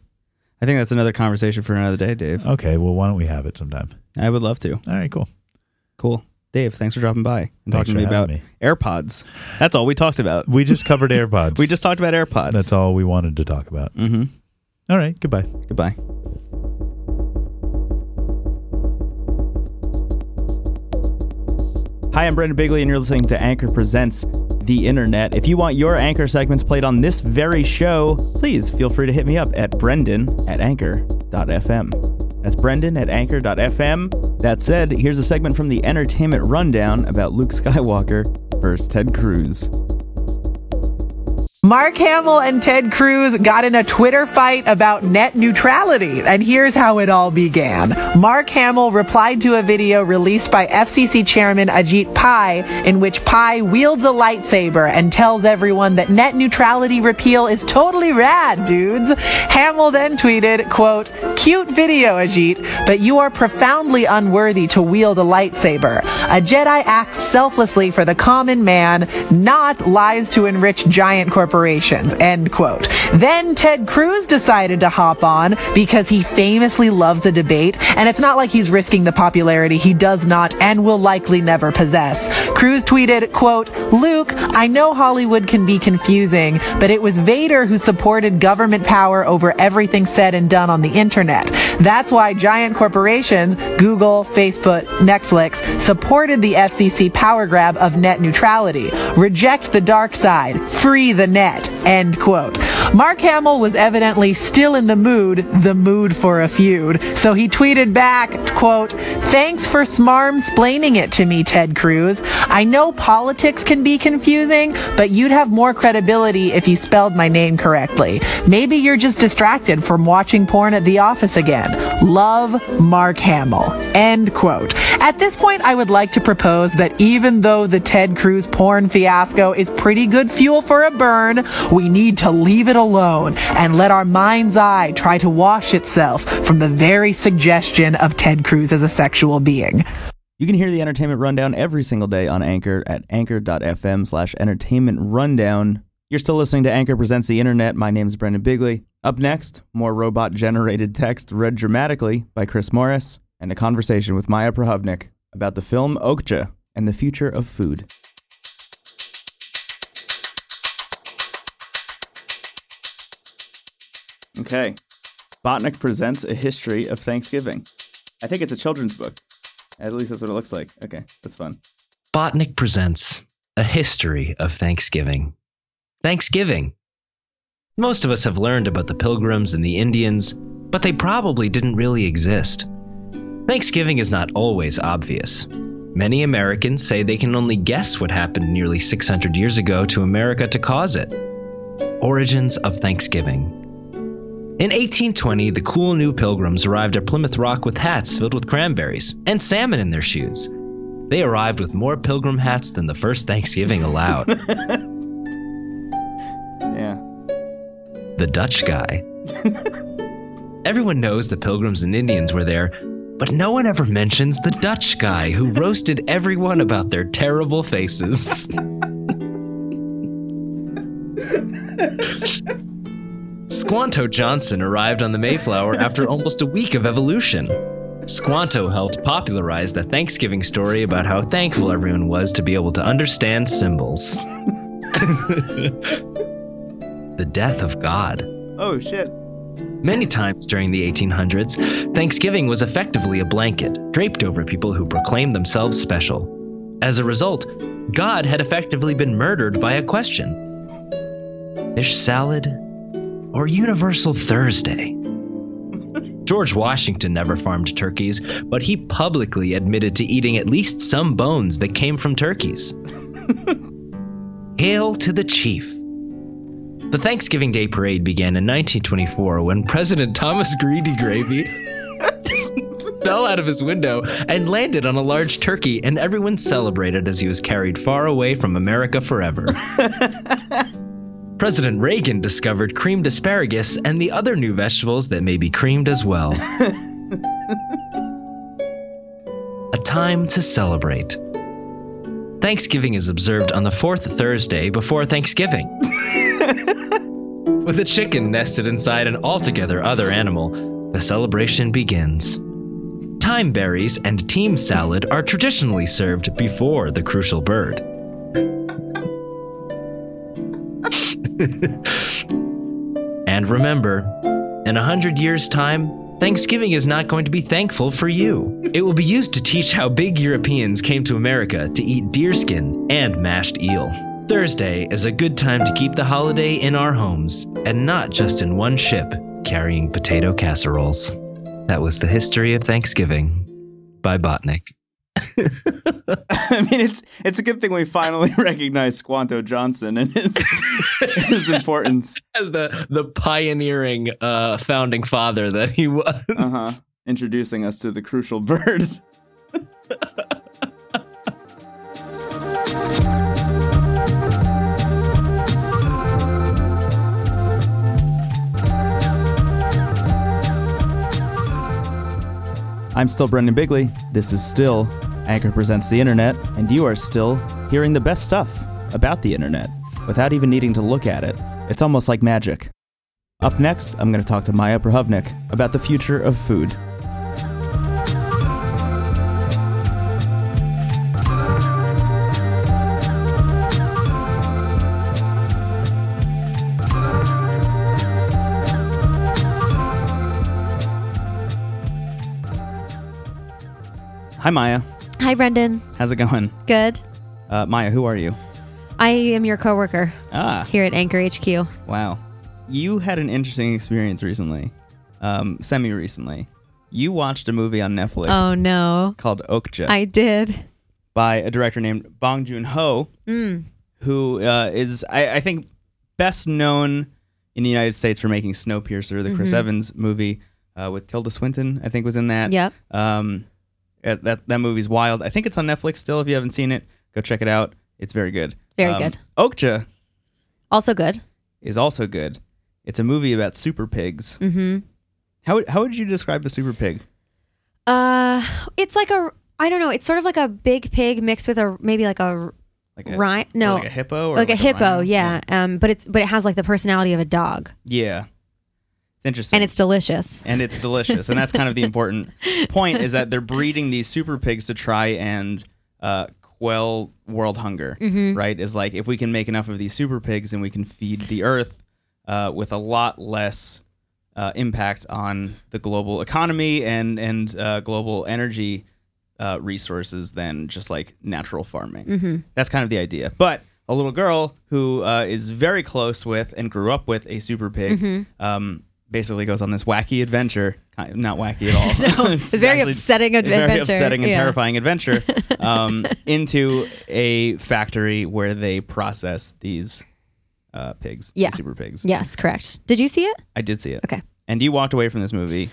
I think that's another conversation for another day, Dave. Okay, well, why don't we have it sometime? I would love to. All right, cool. Cool. Dave, thanks for dropping by and Thanks talking to me about having AirPods. That's all we talked about. We just covered AirPods. We just talked about AirPods. That's all we wanted to talk about. Mm-hmm. All right, goodbye. Goodbye. Hi, I'm Brendan Bigley, and you're listening to Anchor Presents the Internet. If you want your Anchor segments played on this very show, please feel free to hit me up at brendan at anchor.fm. That's brendan at anchor.fm. That said, here's a segment from the Entertainment Rundown about Luke Skywalker versus Ted Cruz. Mark Hamill and Ted Cruz got in a Twitter fight about net neutrality, and here's how it all began. Mark Hamill replied to a video released by FCC Chairman Ajit Pai, in which Pai wields a lightsaber and tells everyone that net neutrality repeal is totally rad, dudes. Hamill then tweeted, quote, cute video, Ajit, but you are profoundly unworthy to wield a lightsaber. A Jedi acts selflessly for the common man, not lies to enrich giant corporations, end quote. Then Ted Cruz decided to hop on because he famously loves a debate, and it's not like he's risking the popularity he does not and will likely never possess. Cruz tweeted, quote, Luke, I know Hollywood can be confusing, but it was Vader who supported government power over everything said and done on the internet. That's why giant corporations, Google, Facebook, Netflix, supported the FCC power grab of net neutrality. Reject the dark side. Free the net. End quote. Mark Hamill was evidently still in the mood, the mood for a feud. So he tweeted back, quote, Thanks for smarm splaining it to me, Ted Cruz. I know politics can be confusing, but you'd have more credibility if you spelled my name correctly. Maybe you're just distracted from watching porn at the office again. Love, Mark Hamill. End quote. At this point, I would like to propose that even though the Ted Cruz porn fiasco is pretty good fuel for a burn, we need to leave it alone and let our mind's eye try to wash itself from the very suggestion of Ted Cruz as a sexual being. You can hear the Entertainment Rundown every single day on Anchor at anchor.fm slash entertainment rundown. You're still listening to Anchor Presents the Internet. My name is Brendan Bigley. Up next, more robot generated text read dramatically by Chris Morris and a conversation with Maya Prahovnik about the film Okja and the future of food. Okay. Botnik presents a history of Thanksgiving. I think it's a children's book. At least that's what it looks like. Okay, that's fun. Botnik presents a history of Thanksgiving. Thanksgiving. Most of us have learned about the Pilgrims and the Indians, but they probably didn't really exist. Thanksgiving is not always obvious. Many Americans say they can only guess what happened nearly 600 years ago to America to cause it. Origins of Thanksgiving. In 1820, the cool new pilgrims arrived at Plymouth Rock with hats filled with cranberries and salmon in their shoes. They arrived with more pilgrim hats than the first Thanksgiving allowed. Yeah. the Dutch guy. Everyone knows the Pilgrims and Indians were there, but no one ever mentions the Dutch guy who roasted everyone about their terrible faces. Squanto Johnson arrived on the Mayflower after almost a week of evolution. Squanto helped popularize the Thanksgiving story about how thankful everyone was to be able to understand symbols. the death of God. Oh shit. Many times during the 1800s, Thanksgiving was effectively a blanket draped over people who proclaimed themselves special. As a result, God had effectively been murdered by a question Fish salad or Universal Thursday? George Washington never farmed turkeys, but he publicly admitted to eating at least some bones that came from turkeys. Hail to the chief. The Thanksgiving Day parade began in 1924 when President Thomas Greedy Gravy fell out of his window and landed on a large turkey, and everyone celebrated as he was carried far away from America forever. President Reagan discovered creamed asparagus and the other new vegetables that may be creamed as well. a time to celebrate. Thanksgiving is observed on the fourth Thursday before Thanksgiving. With a chicken nested inside an altogether other animal, the celebration begins. Thyme berries and team salad are traditionally served before the crucial bird. and remember, in a hundred years' time, Thanksgiving is not going to be thankful for you. It will be used to teach how big Europeans came to America to eat deerskin and mashed eel. Thursday is a good time to keep the holiday in our homes and not just in one ship carrying potato casseroles. That was the history of Thanksgiving by Botnik. I mean, it's it's a good thing we finally recognize Squanto Johnson and his his importance. As the the pioneering uh, founding father that he was. Uh-huh. Introducing us to the crucial bird. I'm still Brendan Bigley. This is still Anchor Presents the Internet, and you are still hearing the best stuff about the internet without even needing to look at it. It's almost like magic. Up next, I'm going to talk to Maya Prahovnik about the future of food. Hi, Maya. Hi, Brendan. How's it going? Good. Uh, Maya, who are you? I am your coworker Ah, here at Anchor HQ. wow. You had an interesting experience recently, um, semi recently. You watched a movie on Netflix Oh no, called Okja I did. by a director named Bong Joon Ho, Mm. who uh, is, I, I think, best known in the United States for making Snowpiercer, the Chris Mhm. Evans movie uh, with Tilda Swinton, I think was in that. Yep. Um, that that movie's wild. I think it's on Netflix still. If you haven't seen it, go check it out. It's very good. Very Um, good. Okja Also good. is also good. It's a movie about super pigs. Mm-hmm. How would- how would you describe a super pig? Uh, it's like a I don't know. It's sort of like a big pig mixed with a maybe like a Like a No, like a hippo, or like, a hippo. rhino? yeah. Um, but it's but it has like the personality of a dog, yeah. It's interesting, and it's delicious. and it's delicious, and that's kind of the important point is that they're breeding these super pigs to try and uh, quell world hunger. Mm-hmm. Right? Is like if we can make enough of these super pigs, then we can feed the earth uh, with a lot less uh, impact on the global economy and and uh, global energy uh, resources than just like natural farming. Mm-hmm. That's kind of the idea. But a little girl who uh, is very close with and grew up with a super pig. Mm-hmm. Um, basically goes on this wacky adventure. Not wacky at all. it's a very upsetting a ad- very upsetting and Yeah. terrifying adventure um, into a factory where they process these uh, pigs, Yeah. super pigs. Yes, correct. Did you see it? I did see it. Okay. And you walked away from this movie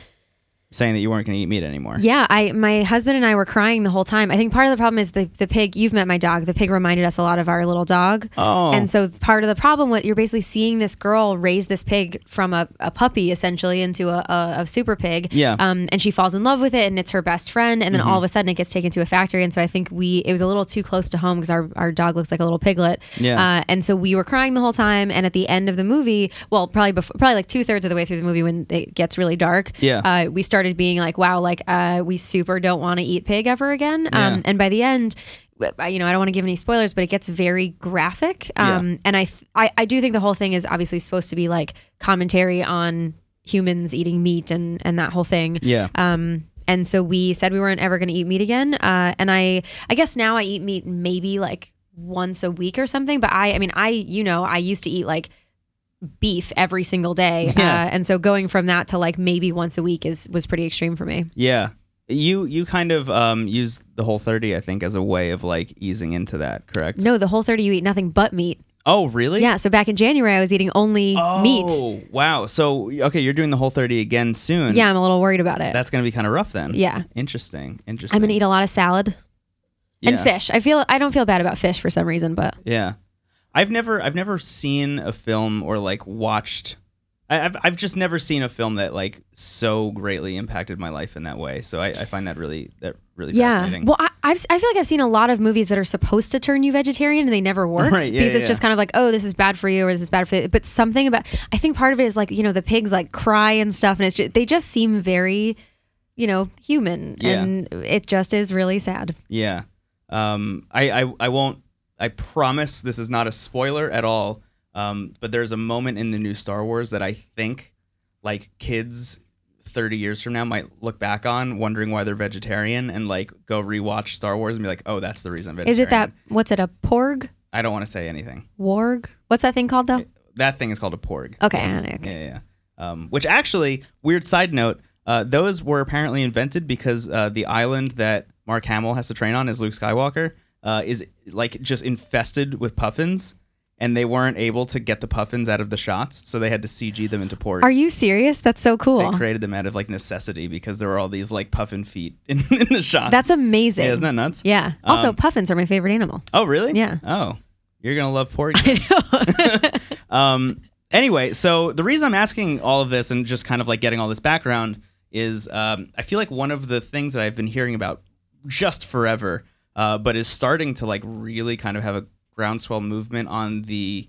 saying that you weren't going to eat meat anymore. Yeah, I my husband and I were crying the whole time. I think part of the problem is the the pig. You've met my dog. The pig reminded us a lot of our little dog. Oh. And so part of the problem with you're basically seeing this girl raise this pig from a, a puppy essentially into a, a, a super pig. Yeah. Mm-hmm. Um, and she falls in love with it, and it's her best friend. And then all of a sudden, it gets taken to a factory. And so I think we it was a little too close to home because our our dog looks like a little piglet. Yeah. Uh, and so we were crying the whole time. And at the end of the movie, well, probably before, probably like two thirds of the way through the movie when it gets really dark. Yeah. Uh, we started being like, wow, like uh, we super don't want to eat pig ever again. Yeah. Um, and by the end, you know, I don't want to give any spoilers, but it gets very graphic. Um, And I, th- I, I do think the whole thing is obviously supposed to be like commentary on humans eating meat and and that whole thing. Yeah. Um, and so we said we weren't ever going to eat meat again. Uh, and I, I guess now I eat meat maybe like once a week or something. But I, I mean, I, you know, I used to eat like beef every single day. Yeah. Uh, and so going from that to like maybe once a week is was pretty extreme for me. Yeah. You you kind of um, use the whole 30 I think as a way of like easing into that, correct? No, the whole 30 you eat nothing but meat. Oh, really? Yeah, so back in January I was eating only meat. Oh, wow. So okay, you're doing the whole 30 again soon. Yeah, I'm a little worried about it. That's going to be kind of rough then. Yeah. Interesting. Interesting. I'm going to eat a lot of salad and fish. I feel I don't feel bad about fish for some reason, but Yeah, I've never I've never seen a film or like watched. I, I've I've just never seen a film that like so greatly impacted my life in that way. So I, I find that really that really yeah. fascinating. Well, I, I've, I feel like I've seen a lot of movies that are supposed to turn you vegetarian and they never work Right, yeah, because yeah, it's just kind of like, oh, this is bad for you or this is bad for. you. But something about I think part of it is like you know the pigs like cry and stuff and it's just, they just seem very, you know, human Yeah. and it just is really sad. Yeah. Um, I, I, I won't, I promise this is not a spoiler at all. Um, but there's a moment in the new Star Wars that I think like kids 30 years from now might look back on wondering why they're vegetarian and like go rewatch Star Wars and be like, oh, that's the reason I'm vegetarian. Is it that what's it a porg I don't want to say anything. warg? What's that thing called though? That thing is called a porg. Okay, Yes. okay. Yeah, yeah. yeah. Um, which actually, weird side note, uh, those were apparently invented because uh, the island that Mark Hamill has to train on is Luke Skywalker uh, is like just infested with puffins, and they weren't able to get the puffins out of the shots, so they had to CG them into porgs. Are you serious? That's so cool. They created them out of like necessity because there were all these like puffin feet in, in the shots. That's amazing. Yeah, isn't that nuts? Yeah. Also, Um, puffins are my favorite animal. Oh, really? Yeah. Oh, you're gonna love pork. um. Anyway, so the reason I'm asking all of this and just kind of like getting all this background is um, I feel like one of the things that I've been hearing about just forever, uh, but is starting to like really kind of have a groundswell movement on the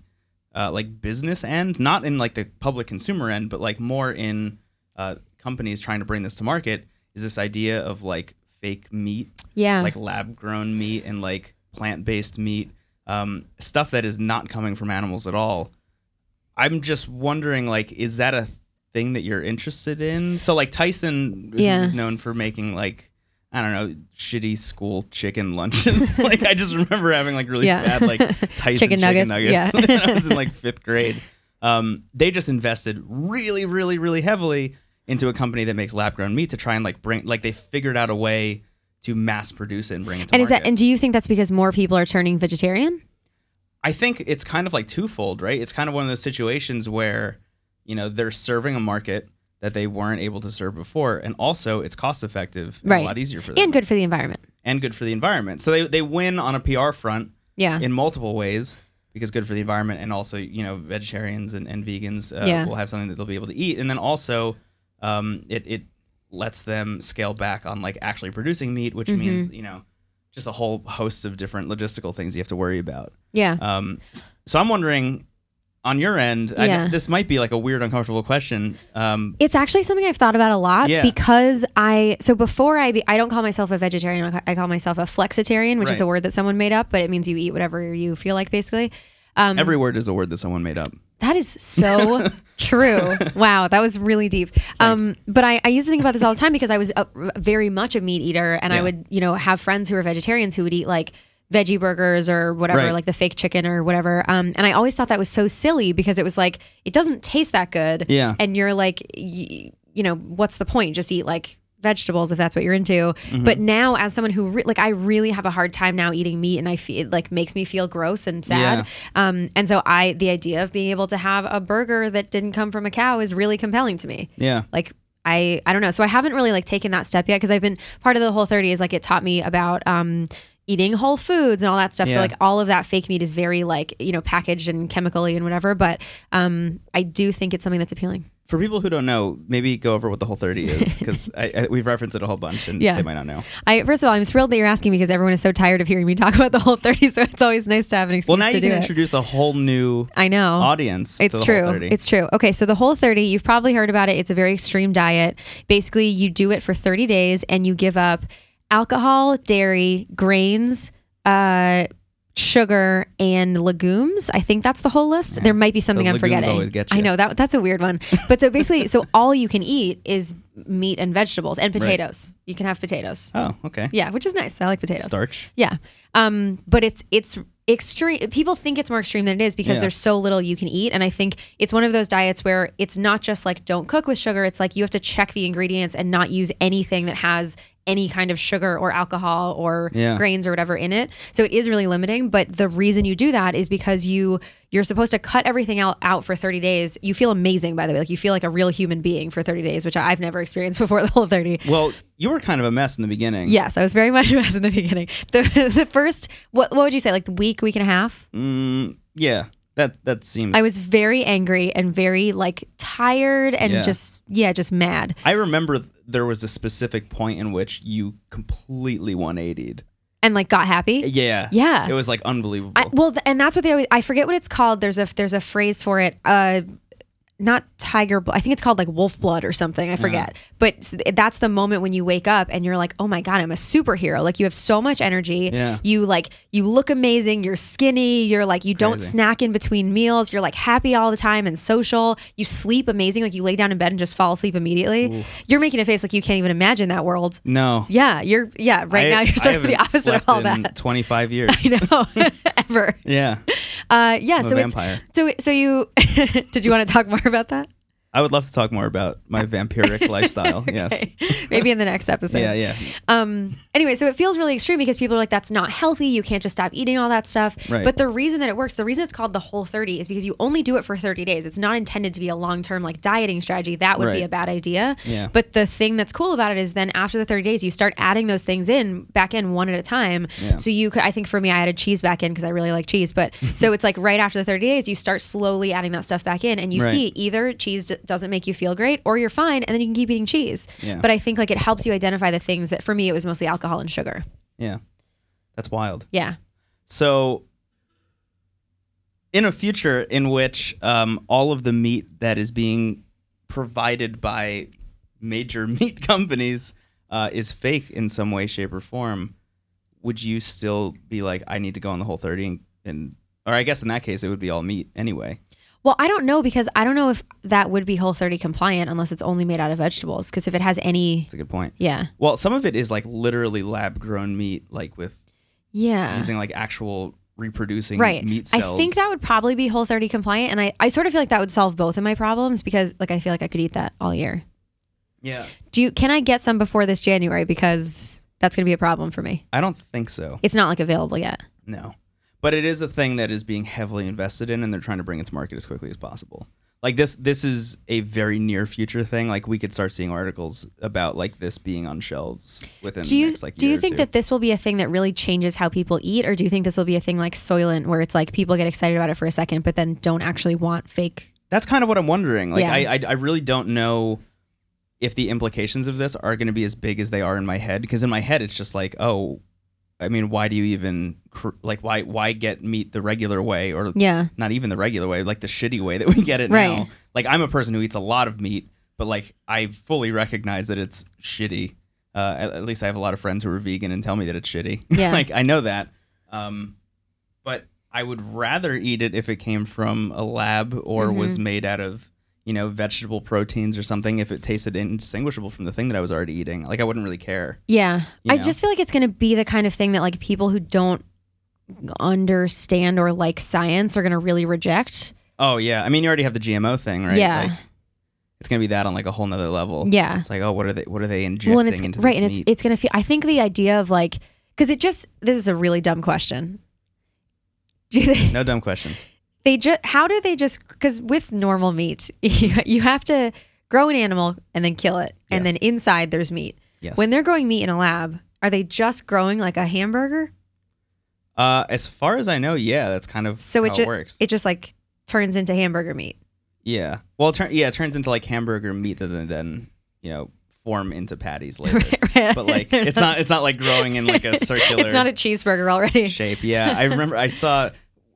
uh, like business end, not in like the public consumer end, but like more in uh, companies trying to bring this to market. Is this idea of like fake meat Yeah. like lab grown meat and like plant based meat, um, stuff that is not coming from animals at all. I'm just wondering, like, is that a thing that you're interested in? So, like Tyson, Yeah. who's known for making like I don't know shitty school chicken lunches. like, I just remember having like really Yeah. bad like Tyson Chicken nuggets, yeah. when I was in like fifth grade. Um, they just invested really, really, really heavily into a company that makes lab grown meat to try and like bring like they figured out a way to mass produce it and bring it to and is market. that and do you think that's because more people are turning vegetarian? I think it's kind of like twofold, right? It's kind of one of those situations where, you know, they're serving a market that they weren't able to serve before, and also it's cost effective, Right. a lot easier for them, And good for the environment. and good for the environment. So they they win on a PR front Yeah. in multiple ways because good for the environment, and also you know vegetarians and, and vegans uh, Yeah. will have something that they'll be able to eat, and then also um, it it lets them scale back on like actually producing meat, which means Mm-hmm. you know just a whole host of different logistical things you have to worry about. yeah. Um, so I'm wondering, on your end, I- this might be like a weird, uncomfortable question. Um, It's actually something I've thought about a lot Yeah. because I so before I be, I don't call myself a vegetarian. I call myself a flexitarian, which is a word that someone made up, but it means you eat whatever you feel like, basically. Um, every word is a word that someone made up. That is so true. Wow, that was really deep. Um, but I, I used to think about this all the time because I was a, very much a meat eater, and I would, you know, have friends who were vegetarians who would eat like veggie burgers or whatever, Right. like the fake chicken or whatever. Um, and I always thought that was so silly because it was like it doesn't taste that good. Yeah. And you're like, y- you know, what's the point? Just eat like vegetables if that's what you're into. Mm-hmm. But now, as someone who re- like, I really have a hard time now eating meat, and I feel it like makes me feel gross and sad. Um, and so I, the idea of being able to have a burger that didn't come from a cow is really compelling to me Yeah. like I I don't know. So I haven't really like taken that step yet because I've been part of the whole 30 is like it taught me about um eating whole foods and all that stuff. Yeah. So like all of that fake meat is very like, you know, packaged and chemically and whatever, but um I do think it's something that's appealing. For people who don't know, maybe go over what the whole 30 is because we've referenced it a whole bunch and Yeah. they might not know. I first of all, I'm thrilled that you're asking because everyone is so tired of hearing me talk about the whole 30, so it's always nice to have an excuse Well, now to you can it. introduce a whole new I know. audience. to It's true. 30. It's true. Okay, so the whole 30, you've probably heard about it. It's a very extreme diet. Basically, you do it for 30 days and you give up alcohol, dairy, grains, uh, sugar, and legumes. I think that's the whole list. There might be something Those I'm forgetting. I know that that's a weird one. But so basically, so all you can eat is meat and vegetables and potatoes. You can have potatoes. oh, okay. Yeah, which is nice. I like potatoes. Starch. Yeah. Um, but it's it's extreme. People think it's more extreme than it is because Yeah. there's so little you can eat, and I think it's one of those diets where it's not just like don't cook with sugar. It's like you have to check the ingredients and not use anything that has any kind of sugar or alcohol or Yeah. grains or whatever in it. So it is really limiting. But the reason you do that is because you you're supposed to cut everything out, out for 30 days. You feel amazing, by the way. Like you feel like a real human being for 30 days, which I've never experienced before the whole 30. Well, you were kind of a mess in the beginning. Yes, I was very much a mess in the beginning. The the first what what would you say like the week week and a half? Mm, yeah. That that seems. I was very angry and very like tired and Yeah. just yeah, just mad. I remember th- there was a specific point in which you completely 180'd. And like got happy. Yeah. Yeah. It was like unbelievable. I, well, and that's what they always. I forget what it's called. There's a there's a phrase for it. Uh, not tiger. bl- I think it's called like wolf blood or something. I forget. But that's the moment when you wake up and you're like, oh my god, I'm a superhero. Like you have so much energy. Yeah. You like you look amazing. You're skinny. You're like you don't snack in between meals. You're like happy all the time and social. You sleep amazing. Like you lay down in bed and just fall asleep immediately. You're making a face like you can't even imagine that world. no. Yeah, you're. Yeah, right I- now you're I sort of the opposite of all in that. 25 years. You know, yeah. Uh, yeah, I'm so it's vampire. so so you did you want to talk more about that? I would love to talk more about my vampiric lifestyle. Yes. Maybe in the next episode. Yeah, yeah. Um anyway, so it feels really extreme because people are like that's not healthy. You can't just stop eating all that stuff. Right. But the reason that it works, the reason it's called the whole 30 is because you only do it for 30 days. It's not intended to be a long-term like dieting strategy. That would be a bad idea. Yeah. But the thing that's cool about it is then after the 30 days you start adding those things in back in one at a time. Yeah. So you could I think for me I added cheese back in because I really like cheese, but so it's like right after the 30 days you start slowly adding that stuff back in and you Right. see either cheese doesn't make you feel great or you're fine and then you can keep eating cheese. Yeah. But I think like it helps you identify the things that for me it was mostly alcohol and sugar. Yeah. That's wild. Yeah. So, in a future in which um, all of the meat that is being provided by major meat companies uh, is fake in some way, shape, or form, would you still be like, I need to go on the whole 30 and, and or I guess in that case, it would be all meat anyway. Well, I don't know because I don't know if that would be whole 30 compliant unless it's only made out of vegetables because if it has any That's a good point. yeah. Well, some of it is like literally lab grown meat, like with Yeah. using like actual reproducing Right. meat cells. I think that would probably be whole 30 compliant and I I sort of feel like that would solve both of my problems because like I feel like I could eat that all year. Yeah. Do you can I get some before this January because that's going to be a problem for me. I don't think so. It's not like available yet. No. But it is a thing that is being heavily invested in and they're trying to bring it to market as quickly as possible. Like this this is a very near future thing. Like we could start seeing articles about like this being on shelves within Do the you next like do you think that this will be a thing that really changes how people eat or do you think this will be a thing like Soylent where it's like people get excited about it for a second but then don't actually want fake That's kind of what I'm wondering. Like Yeah. I, I I really don't know if the implications of this are going to be as big as they are in my head because in my head it's just like, "Oh, I mean, why do you even like why why get meat the regular way or Yeah. not even the regular way, like the shitty way that we get it Right. now. Like I'm a person who eats a lot of meat, but like I fully recognize that it's shitty. Uh, at, at least I have a lot of friends who are vegan and tell me that it's shitty. Yeah. like I know that. Um, but I would rather eat it if it came from a lab or Mm-hmm. was made out of you know vegetable proteins or something. If it tasted indistinguishable from the thing that I was already eating, like I wouldn't really care. Yeah. I know? just feel like it's going to be the kind of thing that like people who don't understand or like science are going to really reject. Oh yeah, I mean you already have the GMO thing, right? Yeah. Like, it's gonna be that on like a whole nother level. Yeah. It's like, oh, what are they? What are they injecting well, and it's into right, and meat? it's it's gonna feel. I think the idea of like because it just this is a really dumb question. Do they, no dumb questions. They just how do they just because with normal meat you, you have to grow an animal and then kill it and Yes. then inside there's meat. Yes. When they're growing meat in a lab, are they just growing like a hamburger? uh, as far as I know, yeah, that's kind of So how it just works. it just like turns into hamburger meat. yeah. Well, it turn, yeah, it turns into like hamburger meat that then, then you know form into patties later. Right. But like, it's not it's not like growing in like a circular. It's not a cheeseburger already. shape. Yeah, I remember I saw.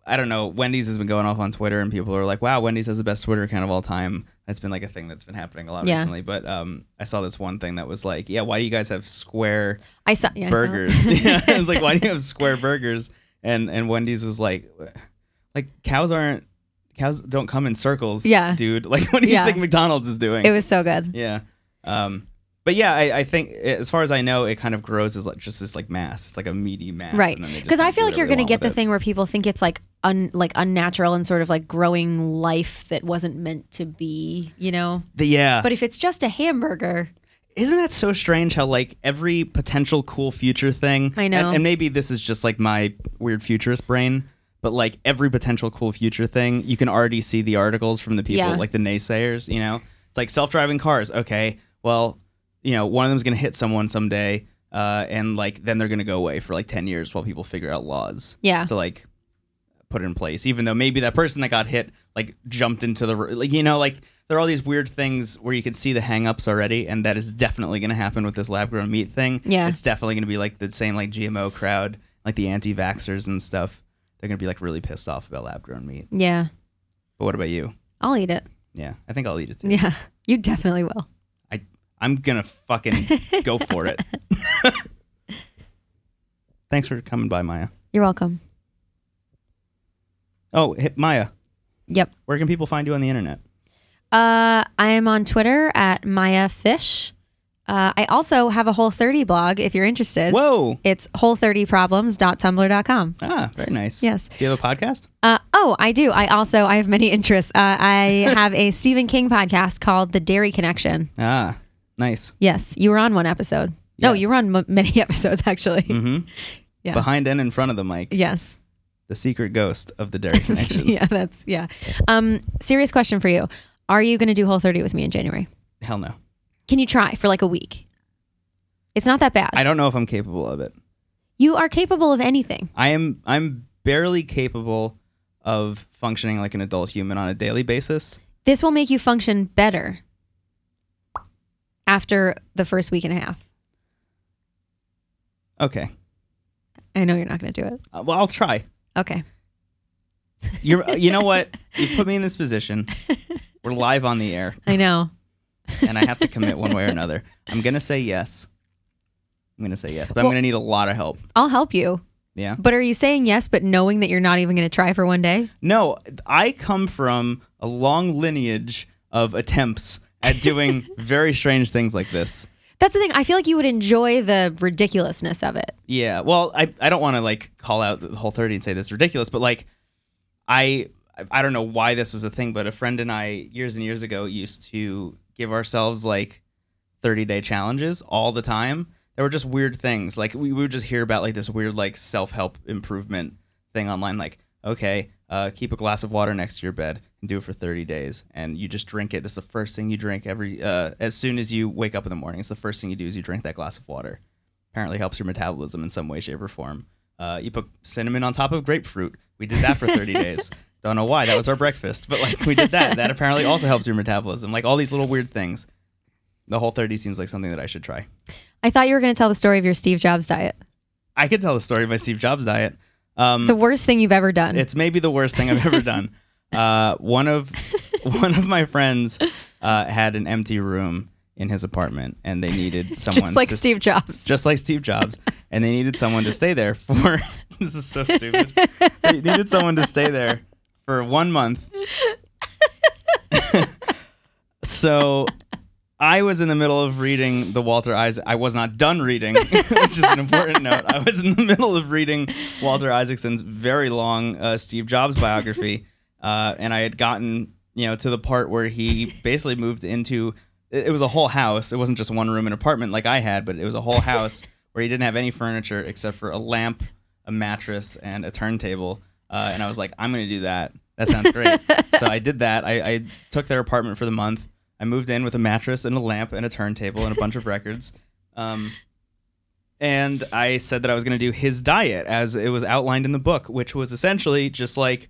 I don't know. Wendy's has been going off on Twitter, and people are like, "Wow, Wendy's has the best Twitter account of all time." That's been like a thing that's been happening a lot Yeah. recently. But um, I saw this one thing that was like, "Yeah, why do you guys have square I saw yeah, I saw burgers?" yeah, it was like, "Why do you have square burgers?" And and Wendy's was like, "Like cows aren't cows don't come in circles." Yeah. dude. Like, what do you Yeah. think McDonald's is doing? It was so good. Yeah. Um, but yeah, I, I think as far as I know, it kind of grows as like just this like mass. It's like a meaty mass. Right. and then they just Because I feel like you're going to get the it. thing where people think it's like un like unnatural and sort of like growing life that wasn't meant to be, you know. The, yeah. But if it's just a hamburger, Isn't that so strange how like every potential cool future thing I know. and, and maybe this is just like my weird futurist brain, but like every potential cool future thing, you can already see the articles from the people Yeah. like the naysayers, you know? It's like self-driving cars. Okay, well, you know, one of them's going to hit someone someday uh, and like then they're going to go away for like 10 years while people figure out laws. Yeah. To like put in place even though maybe that person that got hit like jumped into the like you know like there are all these weird things where you can see the hangups already and that is definitely going to happen with this lab grown meat thing Yeah. it's definitely going to be like the same like gmo crowd like the anti-vaxxers and stuff they're going to be like really pissed off about lab grown meat yeah, but what about you I'll eat it. yeah i think i'll eat it too Yeah, you definitely will. I, i'm going to fucking go for it thanks for coming by maya You're welcome. Oh hey, maya Yep. where can people find you on the internet Uh, I am on Twitter at Maya Fish. Uh, I also have a Whole 30 blog if you're interested. whoa It's whole30problems.tumblr.com. ah very nice Yes. do you have a podcast Uh, oh, I do. I also I have many interests. Uh, I have a Stephen King podcast called The Dairy Connection. ah nice Yes, you were on one episode. No, you were on m- many episodes actually. Mm-hmm. Yeah. Behind and in front of the mic, Yes. The secret ghost of the Dairy Connection. Yeah, that's yeah. Um, serious question for you: Are you going to do Whole 30 with me in January? Hell no. Can you try for like a week? It's not that bad. I don't know if I'm capable of it. you are capable of anything. I am. I'm barely capable of functioning like an adult human on a daily basis. This will make you function better after the first week and a half. Okay. I know you're not going to do it. Uh, well, I'll try. Okay. You're. you know what? You put me in this position. We're live on the air, I know. and I have to commit one way or another. I'm gonna say yes. I'm gonna say yes, but I'm Well- gonna need a lot of help. I'll help you. Yeah. But are you saying yes, but knowing that you're not even going to try for one day? No, I come from a long lineage of attempts at doing very strange things like this. That's the thing. I feel like you would enjoy the ridiculousness of it. Yeah. Well, I, I don't want to like call out the whole 30 and say this is ridiculous, but like I I don't know why this was a thing, but a friend and I years and years ago used to give ourselves like 30 day challenges all the time. There were just weird things. Like we, we would just hear about like this weird like self-help improvement thing online like okay, uh, keep a glass of water next to your bed and do it for 30 days and you just drink it. This is the first thing you drink every uh, as soon as you wake up in the morning. It's the first thing you do is you drink that glass of water apparently helps your metabolism in some way, shape, or form. Uh, you put cinnamon on top of grapefruit. We did that for 30 days. Don't know why. That was our breakfast, but like we did that. That apparently also helps your metabolism. Like all these little weird things. The whole 30 seems like something that I should try. I thought you were going to tell the story of your Steve Jobs diet. I could tell the story of my Steve Jobs diet. Um, The worst thing you've ever done. it's maybe the worst thing I've ever done. Uh, one of one of my friends uh, had an empty room in his apartment, and they needed someone Just like to Steve Jobs. just like Steve Jobs, and they needed someone to stay there for. this is so stupid. they needed someone to stay there for one month. so I was in the middle of reading the Walter Isaac. I was not done reading, which is an important note. I was in the middle of reading Walter Isaacson's very long uh, Steve Jobs biography, uh, and I had gotten you know to the part where he basically moved into. It it was a whole house. It wasn't just one room and apartment like I had, but it was a whole house where he didn't have any furniture except for a lamp, a mattress, and a turntable. Uh, and I was like, I'm gonna do that. That sounds great. so I did that. I, I took their apartment for the month. I moved in with a mattress and a lamp and a turntable and a bunch of records. Um, and I said that I was going to do his diet as it was outlined in the book, which was essentially just like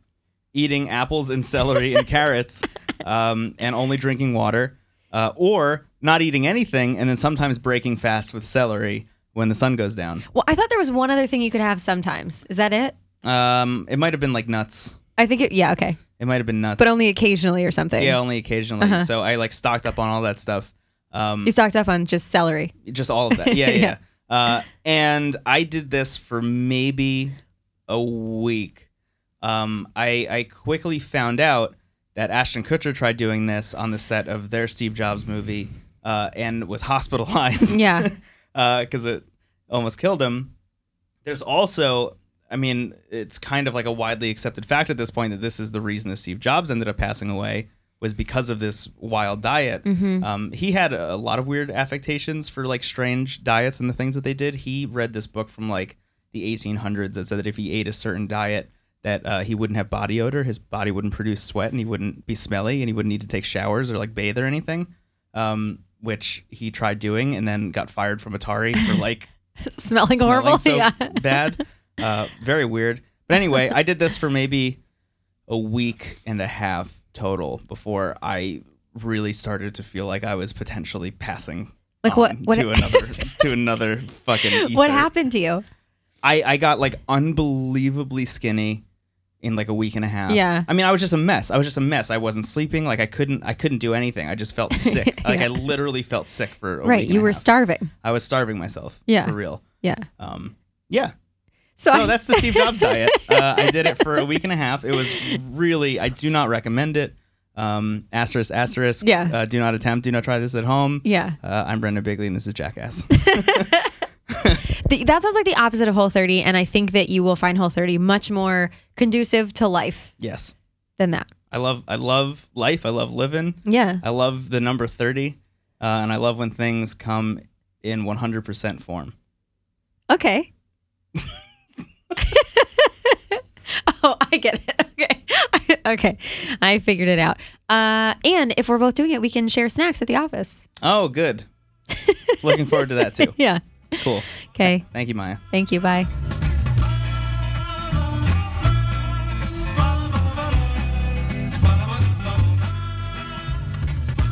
eating apples and celery and carrots um, and only drinking water, uh, or not eating anything and then sometimes breaking fast with celery when the sun goes down. Well, I thought there was one other thing you could have sometimes. Is that it? Um, it might have been like nuts. I think it. Yeah. Okay. It might have been nuts, But only occasionally or something. yeah, only occasionally. Uh-huh. So I like stocked up on all that stuff. Um, You stocked up on just celery. just all of that. Yeah, yeah. Yeah. yeah. Uh, and I did this for maybe a week. Um, I I quickly found out that Ashton Kutcher tried doing this on the set of their Steve Jobs movie uh, and was hospitalized. Yeah. because it almost killed him. There's also, I mean, it's kind of like a widely accepted fact at this point that this is the reason that Steve Jobs ended up passing away was because of this wild diet. Um, he had a, a lot of weird affectations for like strange diets and the things that they did. He read this book from like the 1800s that said that if he ate a certain diet, that uh, he wouldn't have body odor, his body wouldn't produce sweat, and he wouldn't be smelly, and he wouldn't need to take showers or like bathe or anything. Um, which he tried doing and then got fired from Atari for like Smelling smelling horrible. so yeah. bad. Uh, very weird. But anyway, I did this for maybe a week and a half total before I really started to feel like I was potentially passing Like what- what- to another to another fucking What happened to you? I I got like unbelievably skinny in like a week and a half. Yeah. I mean, I was just a mess. I was just a mess. I wasn't sleeping. Like I couldn't I couldn't do anything. I just felt sick. Like I literally felt sick for a right. You were half. starving. I was starving myself. Yeah. For real. Yeah. Um yeah. So, So I- that's the Steve Jobs diet. Uh, I did it for a week and a half. It was really, I do not recommend it. Um, asterisk, asterisk. Yeah. Uh, do not attempt. Do not try this at home. yeah. Uh, I'm Brendan Bigley, and this is Jackass. The, that sounds like the opposite of Whole 30, and I think that you will find Whole 30 much more conducive to life yes. than that. I love, I love life. I love living. Yeah. I love the number 30. Uh, and I love when things come in 100% form. Okay. oh, I get it. Okay. okay. I figured it out. Uh, and if we're both doing it, we can share snacks at the office. Oh, good. Looking forward to that too. Yeah. Cool. Okay. Thank you, Maya. Thank you. Bye.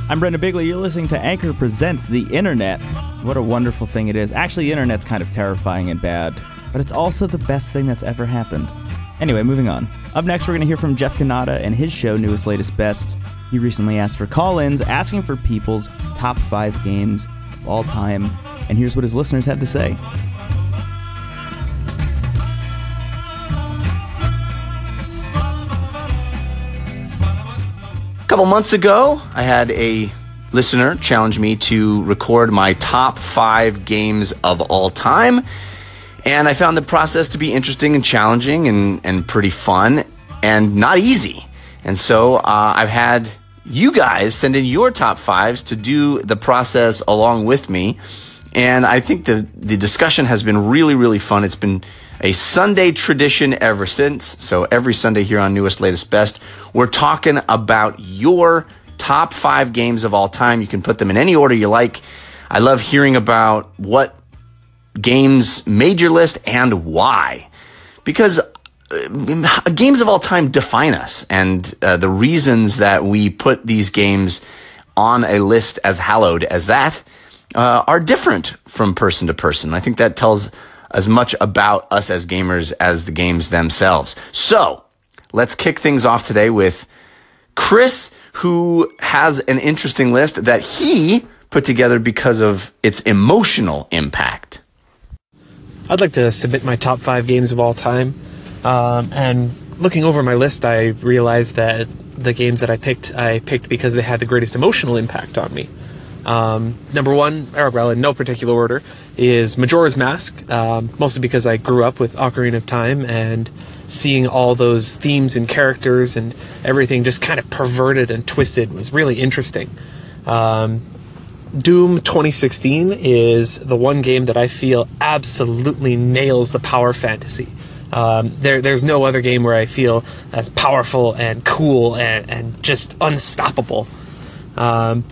I'm Brendan Bigley. You're listening to Anchor Presents the Internet. What a wonderful thing it is. Actually, the internet's kind of terrifying and bad, but it's also the best thing that's ever happened. Anyway, moving on. Up next, we're going to hear from Jeff Kanata and his show, Newest Latest Best. He recently asked for call ins, asking for people's top five games of all time. And here's what his listeners had to say. Couple months ago, I had a listener challenge me to record my top five games of all time. And I found the process to be interesting and challenging and, and pretty fun and not easy. And so uh, I've had you guys send in your top fives to do the process along with me. And I think the, the discussion has been really, really fun. It's been a Sunday tradition ever since. So every Sunday here on Newest, Latest, Best, we're talking about your top five games of all time. You can put them in any order you like. I love hearing about what games made your list and why. Because uh, games of all time define us, and uh, the reasons that we put these games on a list as hallowed as that uh, are different from person to person. I think that tells as much about us as gamers as the games themselves. So let's kick things off today with Chris, who has an interesting list that he put together because of its emotional impact. I'd like to submit my top five games of all time. Um, and looking over my list, I realized that the games that I picked, I picked because they had the greatest emotional impact on me. Um, number one, or well, in no particular order, is Majora's Mask, um, mostly because I grew up with Ocarina of Time and seeing all those themes and characters and everything just kind of perverted and twisted was really interesting. Um, Doom 2016 is the one game that I feel absolutely nails the power fantasy. Um, there, there's no other game where I feel as powerful and cool and, and just unstoppable. Um,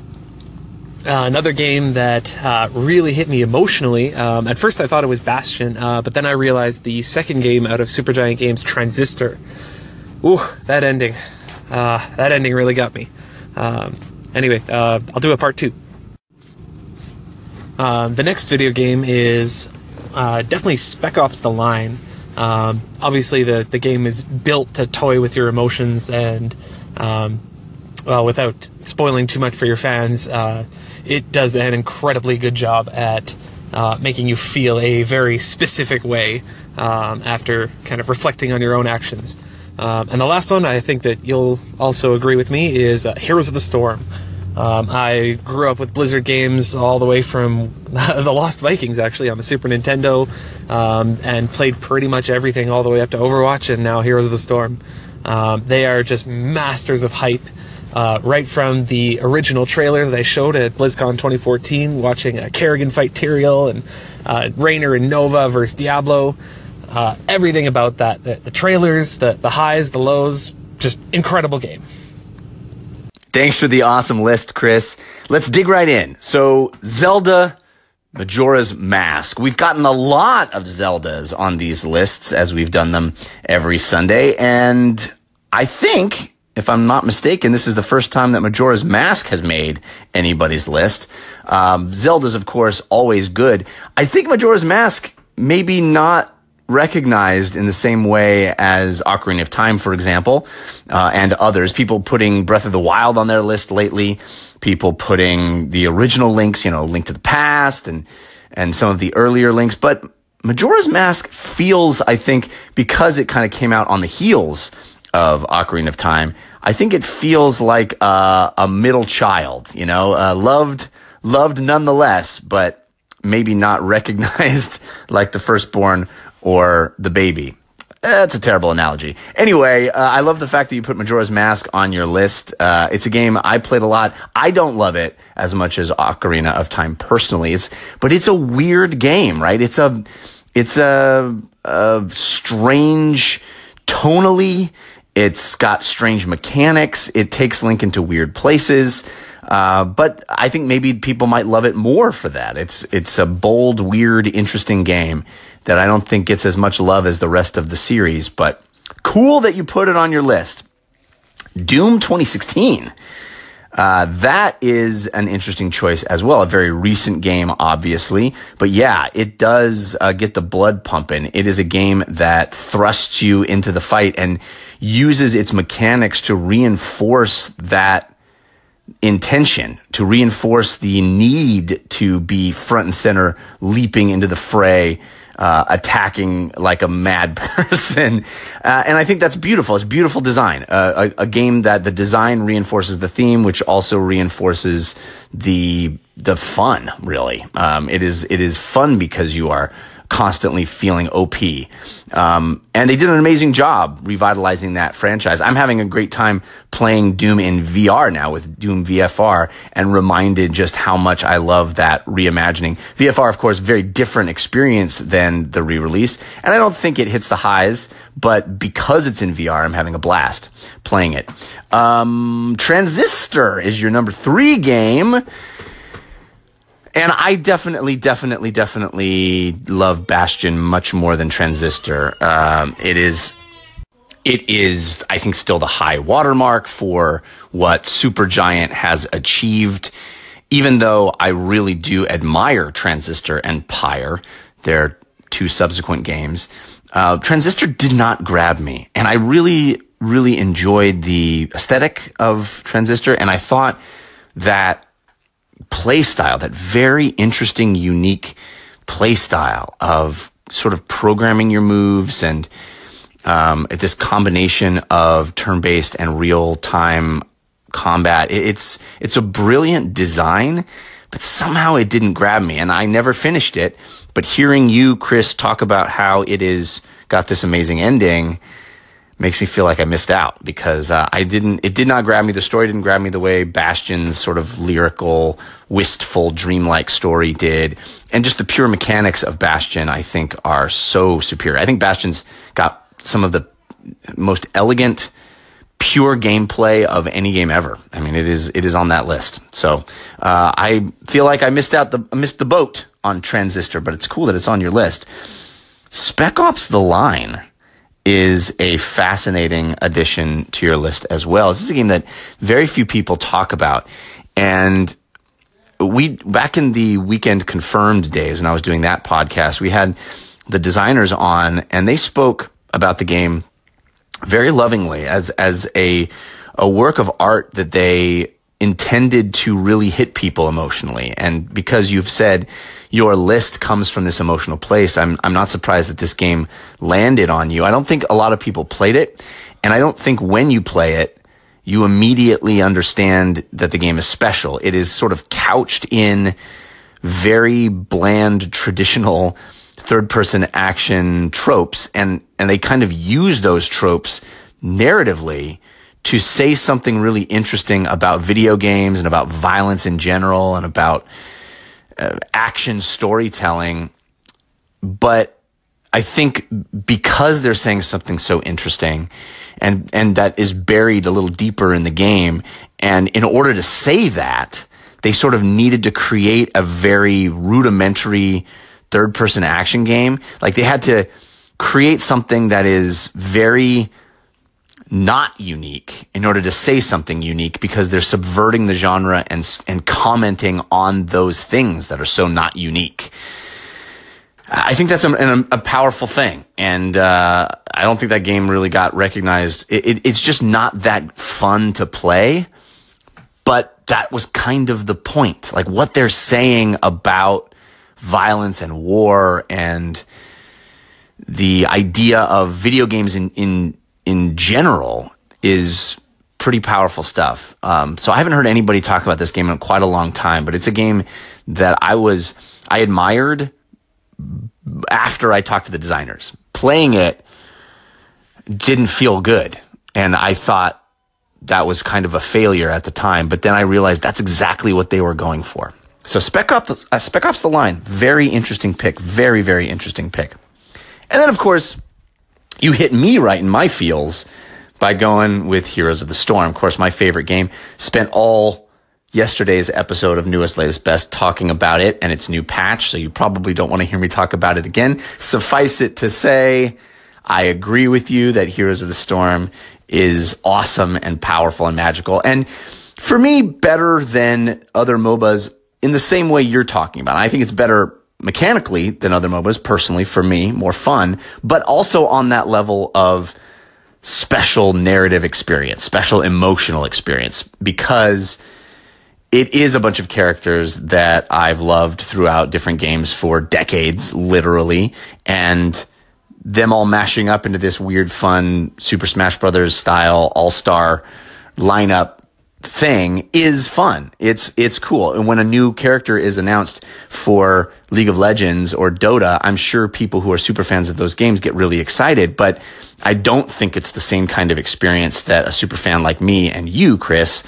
uh, another game that uh, really hit me emotionally. Um, at first, I thought it was Bastion, uh, but then I realized the second game out of Supergiant Games, Transistor. Ooh, that ending. Uh, that ending really got me. Um, anyway, uh, I'll do a part two. Um, the next video game is uh, definitely Spec Ops: The Line. Um, obviously, the the game is built to toy with your emotions, and um, well, without spoiling too much for your fans, it does an incredibly good job at uh, making you feel a very specific way um, after kind of reflecting on your own actions. Um, and the last one, I think that you'll also agree with me, is uh, Heroes of the Storm. Um, I grew up with Blizzard games all the way from the Lost Vikings, actually, on the Super Nintendo, um, and played pretty much everything all the way up to Overwatch and now Heroes of the Storm. Um, they are just masters of hype. Uh, right from the original trailer that I showed at BlizzCon 2014, watching uh, Kerrigan fight Tyrael and uh, Raynor and Nova versus Diablo. Uh, everything about that, the, the trailers, the, the highs, the lows, just incredible game. Thanks for the awesome list, Chris. Let's dig right in. So, Zelda Majora's Mask. We've gotten a lot of Zeldas on these lists as we've done them every Sunday. And I think, if I'm not mistaken, this is the first time that Majora's Mask has made anybody's list. Um, Zelda's, of course, always good. I think Majora's Mask maybe not recognized in the same way as Ocarina of Time, for example, uh, and others. People putting Breath of the Wild on their list lately. People putting the original links, you know, Link to the Past and and some of the earlier links. But Majora's Mask feels, I think, because it kind of came out on the heels of Ocarina of Time. I think it feels like a, a middle child, you know, uh, loved loved nonetheless, but maybe not recognized like the firstborn or the baby. That's a terrible analogy. Anyway, uh, I love the fact that you put Majora's Mask on your list. Uh, it's a game I played a lot. I don't love it as much as Ocarina of Time personally. It's, but it's a weird game, right? It's a, it's a, a strange tonally. It's got strange mechanics. It takes Link into weird places. Uh, but I think maybe people might love it more for that. It's it's a bold, weird, interesting game that I don't think gets as much love as the rest of the series. But cool that you put it on your list. Doom 2016. Uh, that is an interesting choice as well. A very recent game, obviously. But yeah, it does uh, get the blood pumping. It is a game that thrusts you into the fight and uses its mechanics to reinforce that intention to reinforce the need to be front and center, leaping into the fray, uh, attacking like a mad person. Uh, and I think that's beautiful. It's beautiful design. Uh, a, a, game that the design reinforces the theme, which also reinforces the the fun. Really, um, it is it is fun because you are constantly feeling OP. Um, and they did an amazing job revitalizing that franchise. I'm having a great time playing Doom in VR now with Doom VFR and reminded just how much I love that reimagining. VFR, of course, very different experience than the re-release. And I don't think it hits the highs, but because it's in VR, I'm having a blast playing it. Um, Transistor is your number three game. And I definitely, definitely, definitely love Bastion much more than Transistor. Um, it is, it is, I think, still the high watermark for what Supergiant has achieved. Even though I really do admire Transistor and Pyre, their two subsequent games, uh, Transistor did not grab me, and I really, really enjoyed the aesthetic of Transistor, and I thought that play style, that very interesting, unique play style of sort of programming your moves and um, this combination of turn-based and real-time combat. It's it's a brilliant design, but somehow it didn't grab me and I never finished it. But hearing you, Chris, talk about how it is got this amazing ending makes me feel like I missed out because uh, I didn't. It did not grab me. The story didn't grab me the way Bastion's sort of lyrical, wistful, dreamlike story did, and just the pure mechanics of Bastion, I think, are so superior. I think Bastion's got some of the most elegant, pure gameplay of any game ever. I mean, it is it is on that list. So uh, I feel like I missed out the missed the boat on Transistor, but it's cool that it's on your list. Spec Ops: The Line is a fascinating addition to your list as well. This is a game that very few people talk about. And we, back in the weekend confirmed days when I was doing that podcast, we had the designers on and they spoke about the game very lovingly as, as a, a work of art that they intended to really hit people emotionally. And because you've said your list comes from this emotional place, I'm, I'm not surprised that this game landed on you. I don't think a lot of people played it. And I don't think when you play it, you immediately understand that the game is special. It is sort of couched in very bland, traditional third person action tropes. And, and they kind of use those tropes narratively to say something really interesting about video games and about violence in general and about uh, action storytelling. But I think because they're saying something so interesting and, and that is buried a little deeper in the game. And in order to say that, they sort of needed to create a very rudimentary third person action game. Like they had to create something that is very not unique in order to say something unique because they're subverting the genre and and commenting on those things that are so not unique. I think that's a, a, a powerful thing, and uh, I don't think that game really got recognized. It, it, it's just not that fun to play, but that was kind of the point. Like what they're saying about violence and war and the idea of video games in in in general is pretty powerful stuff. Um, so I haven't heard anybody talk about this game in quite a long time, but it's a game that I was I admired after I talked to the designers. Playing it didn't feel good, and I thought that was kind of a failure at the time. But then I realized that's exactly what they were going for. So Spec Ops, uh, Spec Ops: The Line, very interesting pick, very very interesting pick. And then of course you hit me right in my feels by going with Heroes of the Storm. Of course, my favorite game. Spent all yesterday's episode of Newest Latest Best talking about it and its new patch, so you probably don't want to hear me talk about it again. Suffice it to say, I agree with you that Heroes of the Storm is awesome and powerful and magical. And for me, better than other MOBAs in the same way you're talking about. I think it's better mechanically than other MOBAs, personally, for me, more fun, but also on that level of special narrative experience, special emotional experience, because it is a bunch of characters that I've loved throughout different games for decades, literally, and them all mashing up into this weird, fun Super Smash Brothers style all star lineup thing is fun. It's it's cool. And when a new character is announced for League of Legends or Dota, I'm sure people who are super fans of those games get really excited, but I don't think it's the same kind of experience that a super fan like me and you, Chris,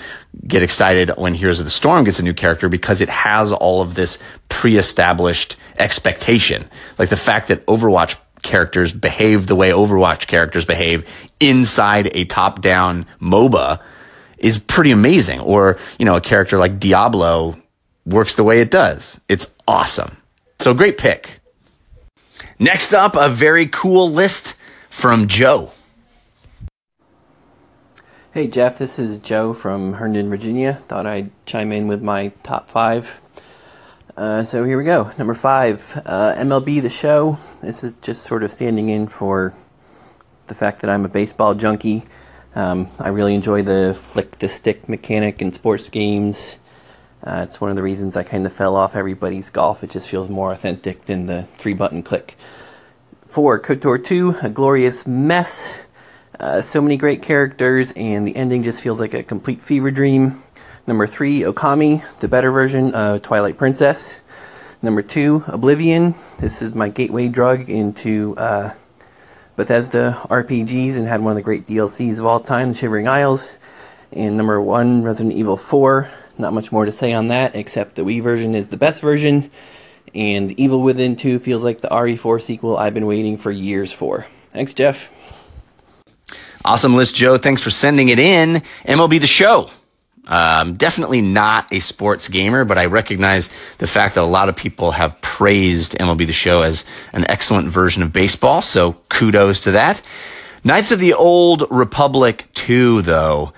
get excited when Heroes of the Storm gets a new character because it has all of this pre-established expectation. Like the fact that Overwatch characters behave the way Overwatch characters behave inside a top-down MOBA is pretty amazing. Or, you know, a character like Diablo works the way it does. It's awesome. So great pick. Next up, a very cool list from Joe. Hey Jeff, this is Joe from Herndon, Virginia. Thought I'd chime in with my top five. Uh, so here we go. Number five, uh, MLB The Show. This is just sort of standing in for the fact that I'm a baseball junkie. Um, I really enjoy the flick the stick mechanic in sports games. Uh, it's one of the reasons I kind of fell off everybody's golf. It just feels more authentic than the three button click. Four, KOTOR 2, A Glorious Mess. Uh, so many great characters, and the ending just feels like a complete fever dream. Number three, Okami, the better version of Twilight Princess. Number two, Oblivion. This is my gateway drug into uh, Bethesda RPGs and had one of the great DLCs of all time, The Shivering Isles. And number one, Resident Evil 4. Not much more to say on that, except the Wii version is the best version, and Evil Within 2 feels like the RE4 sequel I've been waiting for years for. Thanks, Jeff. Awesome list, Joe. Thanks for sending it in. MLB The Show. Um, definitely not a sports gamer, but I recognize the fact that a lot of people have praised MLB The Show as an excellent version of baseball. So kudos to that. Knights of the Old Republic 2, though.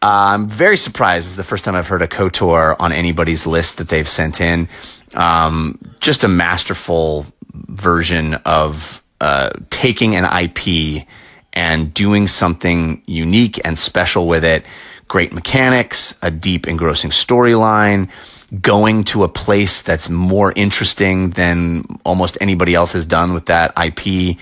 I'm very surprised. This is the first time I've heard a KOTOR on anybody's list that they've sent in. Um, just a masterful version of uh, taking an IP and doing something unique and special with it. Great mechanics, a deep, engrossing storyline, going to a place that's more interesting than almost anybody else has done with that IP.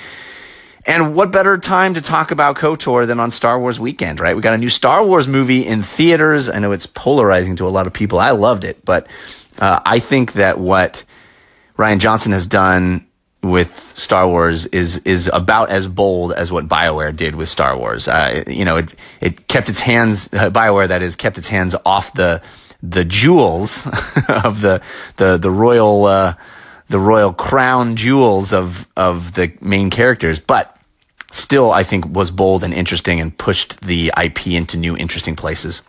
And what better time to talk about KOTOR than on Star Wars weekend, right? We got a new Star Wars movie in theaters. I know it's polarizing to a lot of people. I loved it, but uh, I think that what Rian Johnson has done with Star Wars is is about as bold as what Bioware did with Star Wars. Uh, you know, it it kept its hands uh, Bioware that is kept its hands off the the jewels of the the the royal uh, the royal crown jewels of of the main characters, but still I think was bold and interesting and pushed the IP into new interesting places.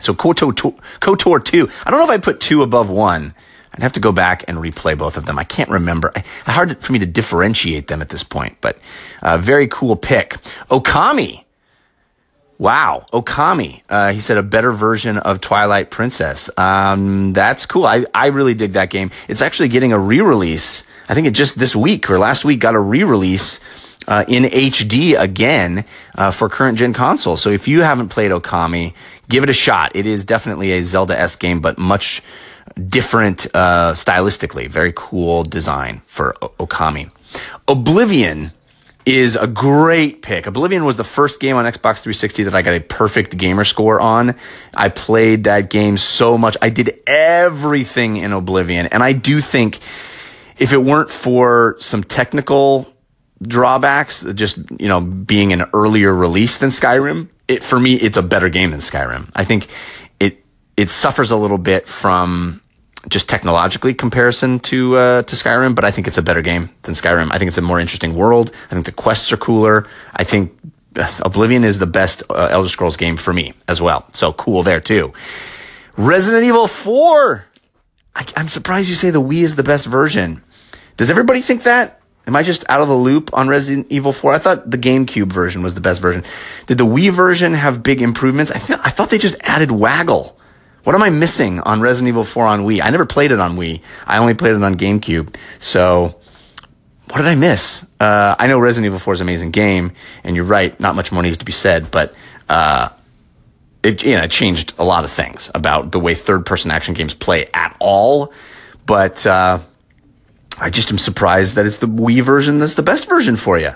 So KOTOR, KOTOR 2, I don't know if I put 2 above 1. I'd have to go back and replay both of them. I can't remember. Hard for me to differentiate them at this point, but uh, very cool pick. Okami. Wow, Okami. Uh, he said a better version of Twilight Princess. Um, that's cool. I, I really dig that game. It's actually getting a re-release. I think it just this week or last week got a re-release uh, in HD again uh, for current gen consoles. So if you haven't played Okami, give it a shot. It is definitely a Zelda S game, but much different uh, stylistically. Very cool design for o- Okami. Oblivion is a great pick. Oblivion was the first game on Xbox 360 that I got a perfect gamer score on. I played that game so much. I did everything in Oblivion. And I do think if it weren't for some technical drawbacks, just, you know, being an earlier release than Skyrim, it, for me, it's a better game than Skyrim. I think it, it suffers a little bit from just technologically comparison to uh, to Skyrim, but I think it's a better game than Skyrim. I think it's a more interesting world. I think the quests are cooler. I think Oblivion is the best uh, Elder Scrolls game for me as well. So cool there too. Resident Evil 4. I, I'm surprised you say the Wii is the best version. Does everybody think that? Am I just out of the loop on Resident Evil 4? I thought the GameCube version was the best version. Did the Wii version have big improvements? I, th- I thought they just added waggle. What am I missing on Resident Evil 4 on Wii? I never played it on Wii. I only played it on GameCube. So, what did I miss? Uh, I know Resident Evil 4 is an amazing game, and you're right, not much more needs to be said, but uh, it, you know, it changed a lot of things about the way third person action games play at all. But uh, I just am surprised that it's the Wii version that's the best version for you.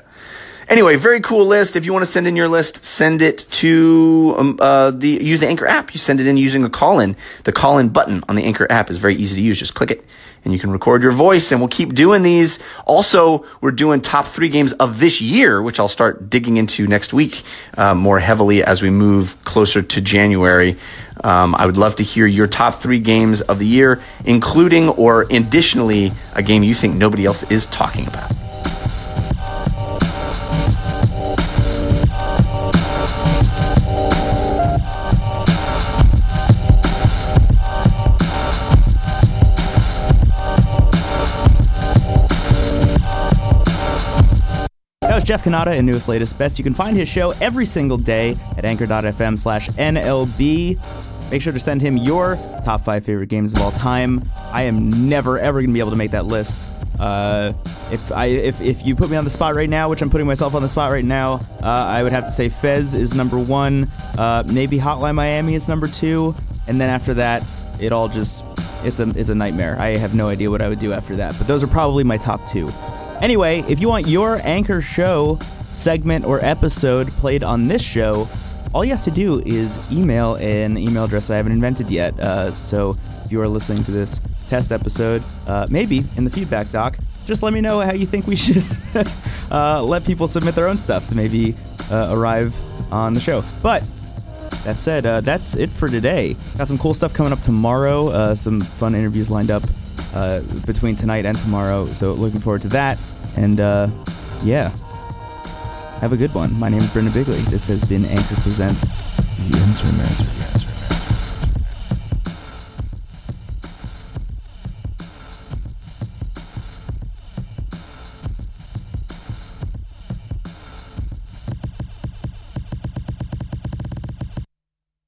Anyway, very cool list. If you want to send in your list, send it to um, uh, the use the Anchor app. You send it in using a call in. The call in button on the Anchor app is very easy to use. Just click it and you can record your voice and we'll keep doing these. Also, we're doing top three games of this year, which I'll start digging into next week uh, more heavily as we move closer to January. Um, I would love to hear your top three games of the year, including or additionally a game you think nobody else is talking about. Jeff Cannata and Newest Latest Best. You can find his show every single day at anchor.fm slash NLB. Make sure to send him your top five favorite games of all time. I am never, ever going to be able to make that list. Uh, if I if, if you put me on the spot right now, which I'm putting myself on the spot right now, uh, I would have to say Fez is number one. Uh, maybe Hotline Miami is number two, and then after that, it all just it's a it's a nightmare. I have no idea what I would do after that. But those are probably my top two. Anyway, if you want your anchor show segment or episode played on this show, all you have to do is email an email address I haven't invented yet. Uh, so if you are listening to this test episode, uh, maybe in the feedback doc, just let me know how you think we should uh, let people submit their own stuff to maybe uh, arrive on the show. But that said, uh, that's it for today. Got some cool stuff coming up tomorrow. Uh, some fun interviews lined up uh, between tonight and tomorrow. So looking forward to that. And uh, yeah, have a good one. My name is Brendan Bigley. This has been Anchor Presents The internet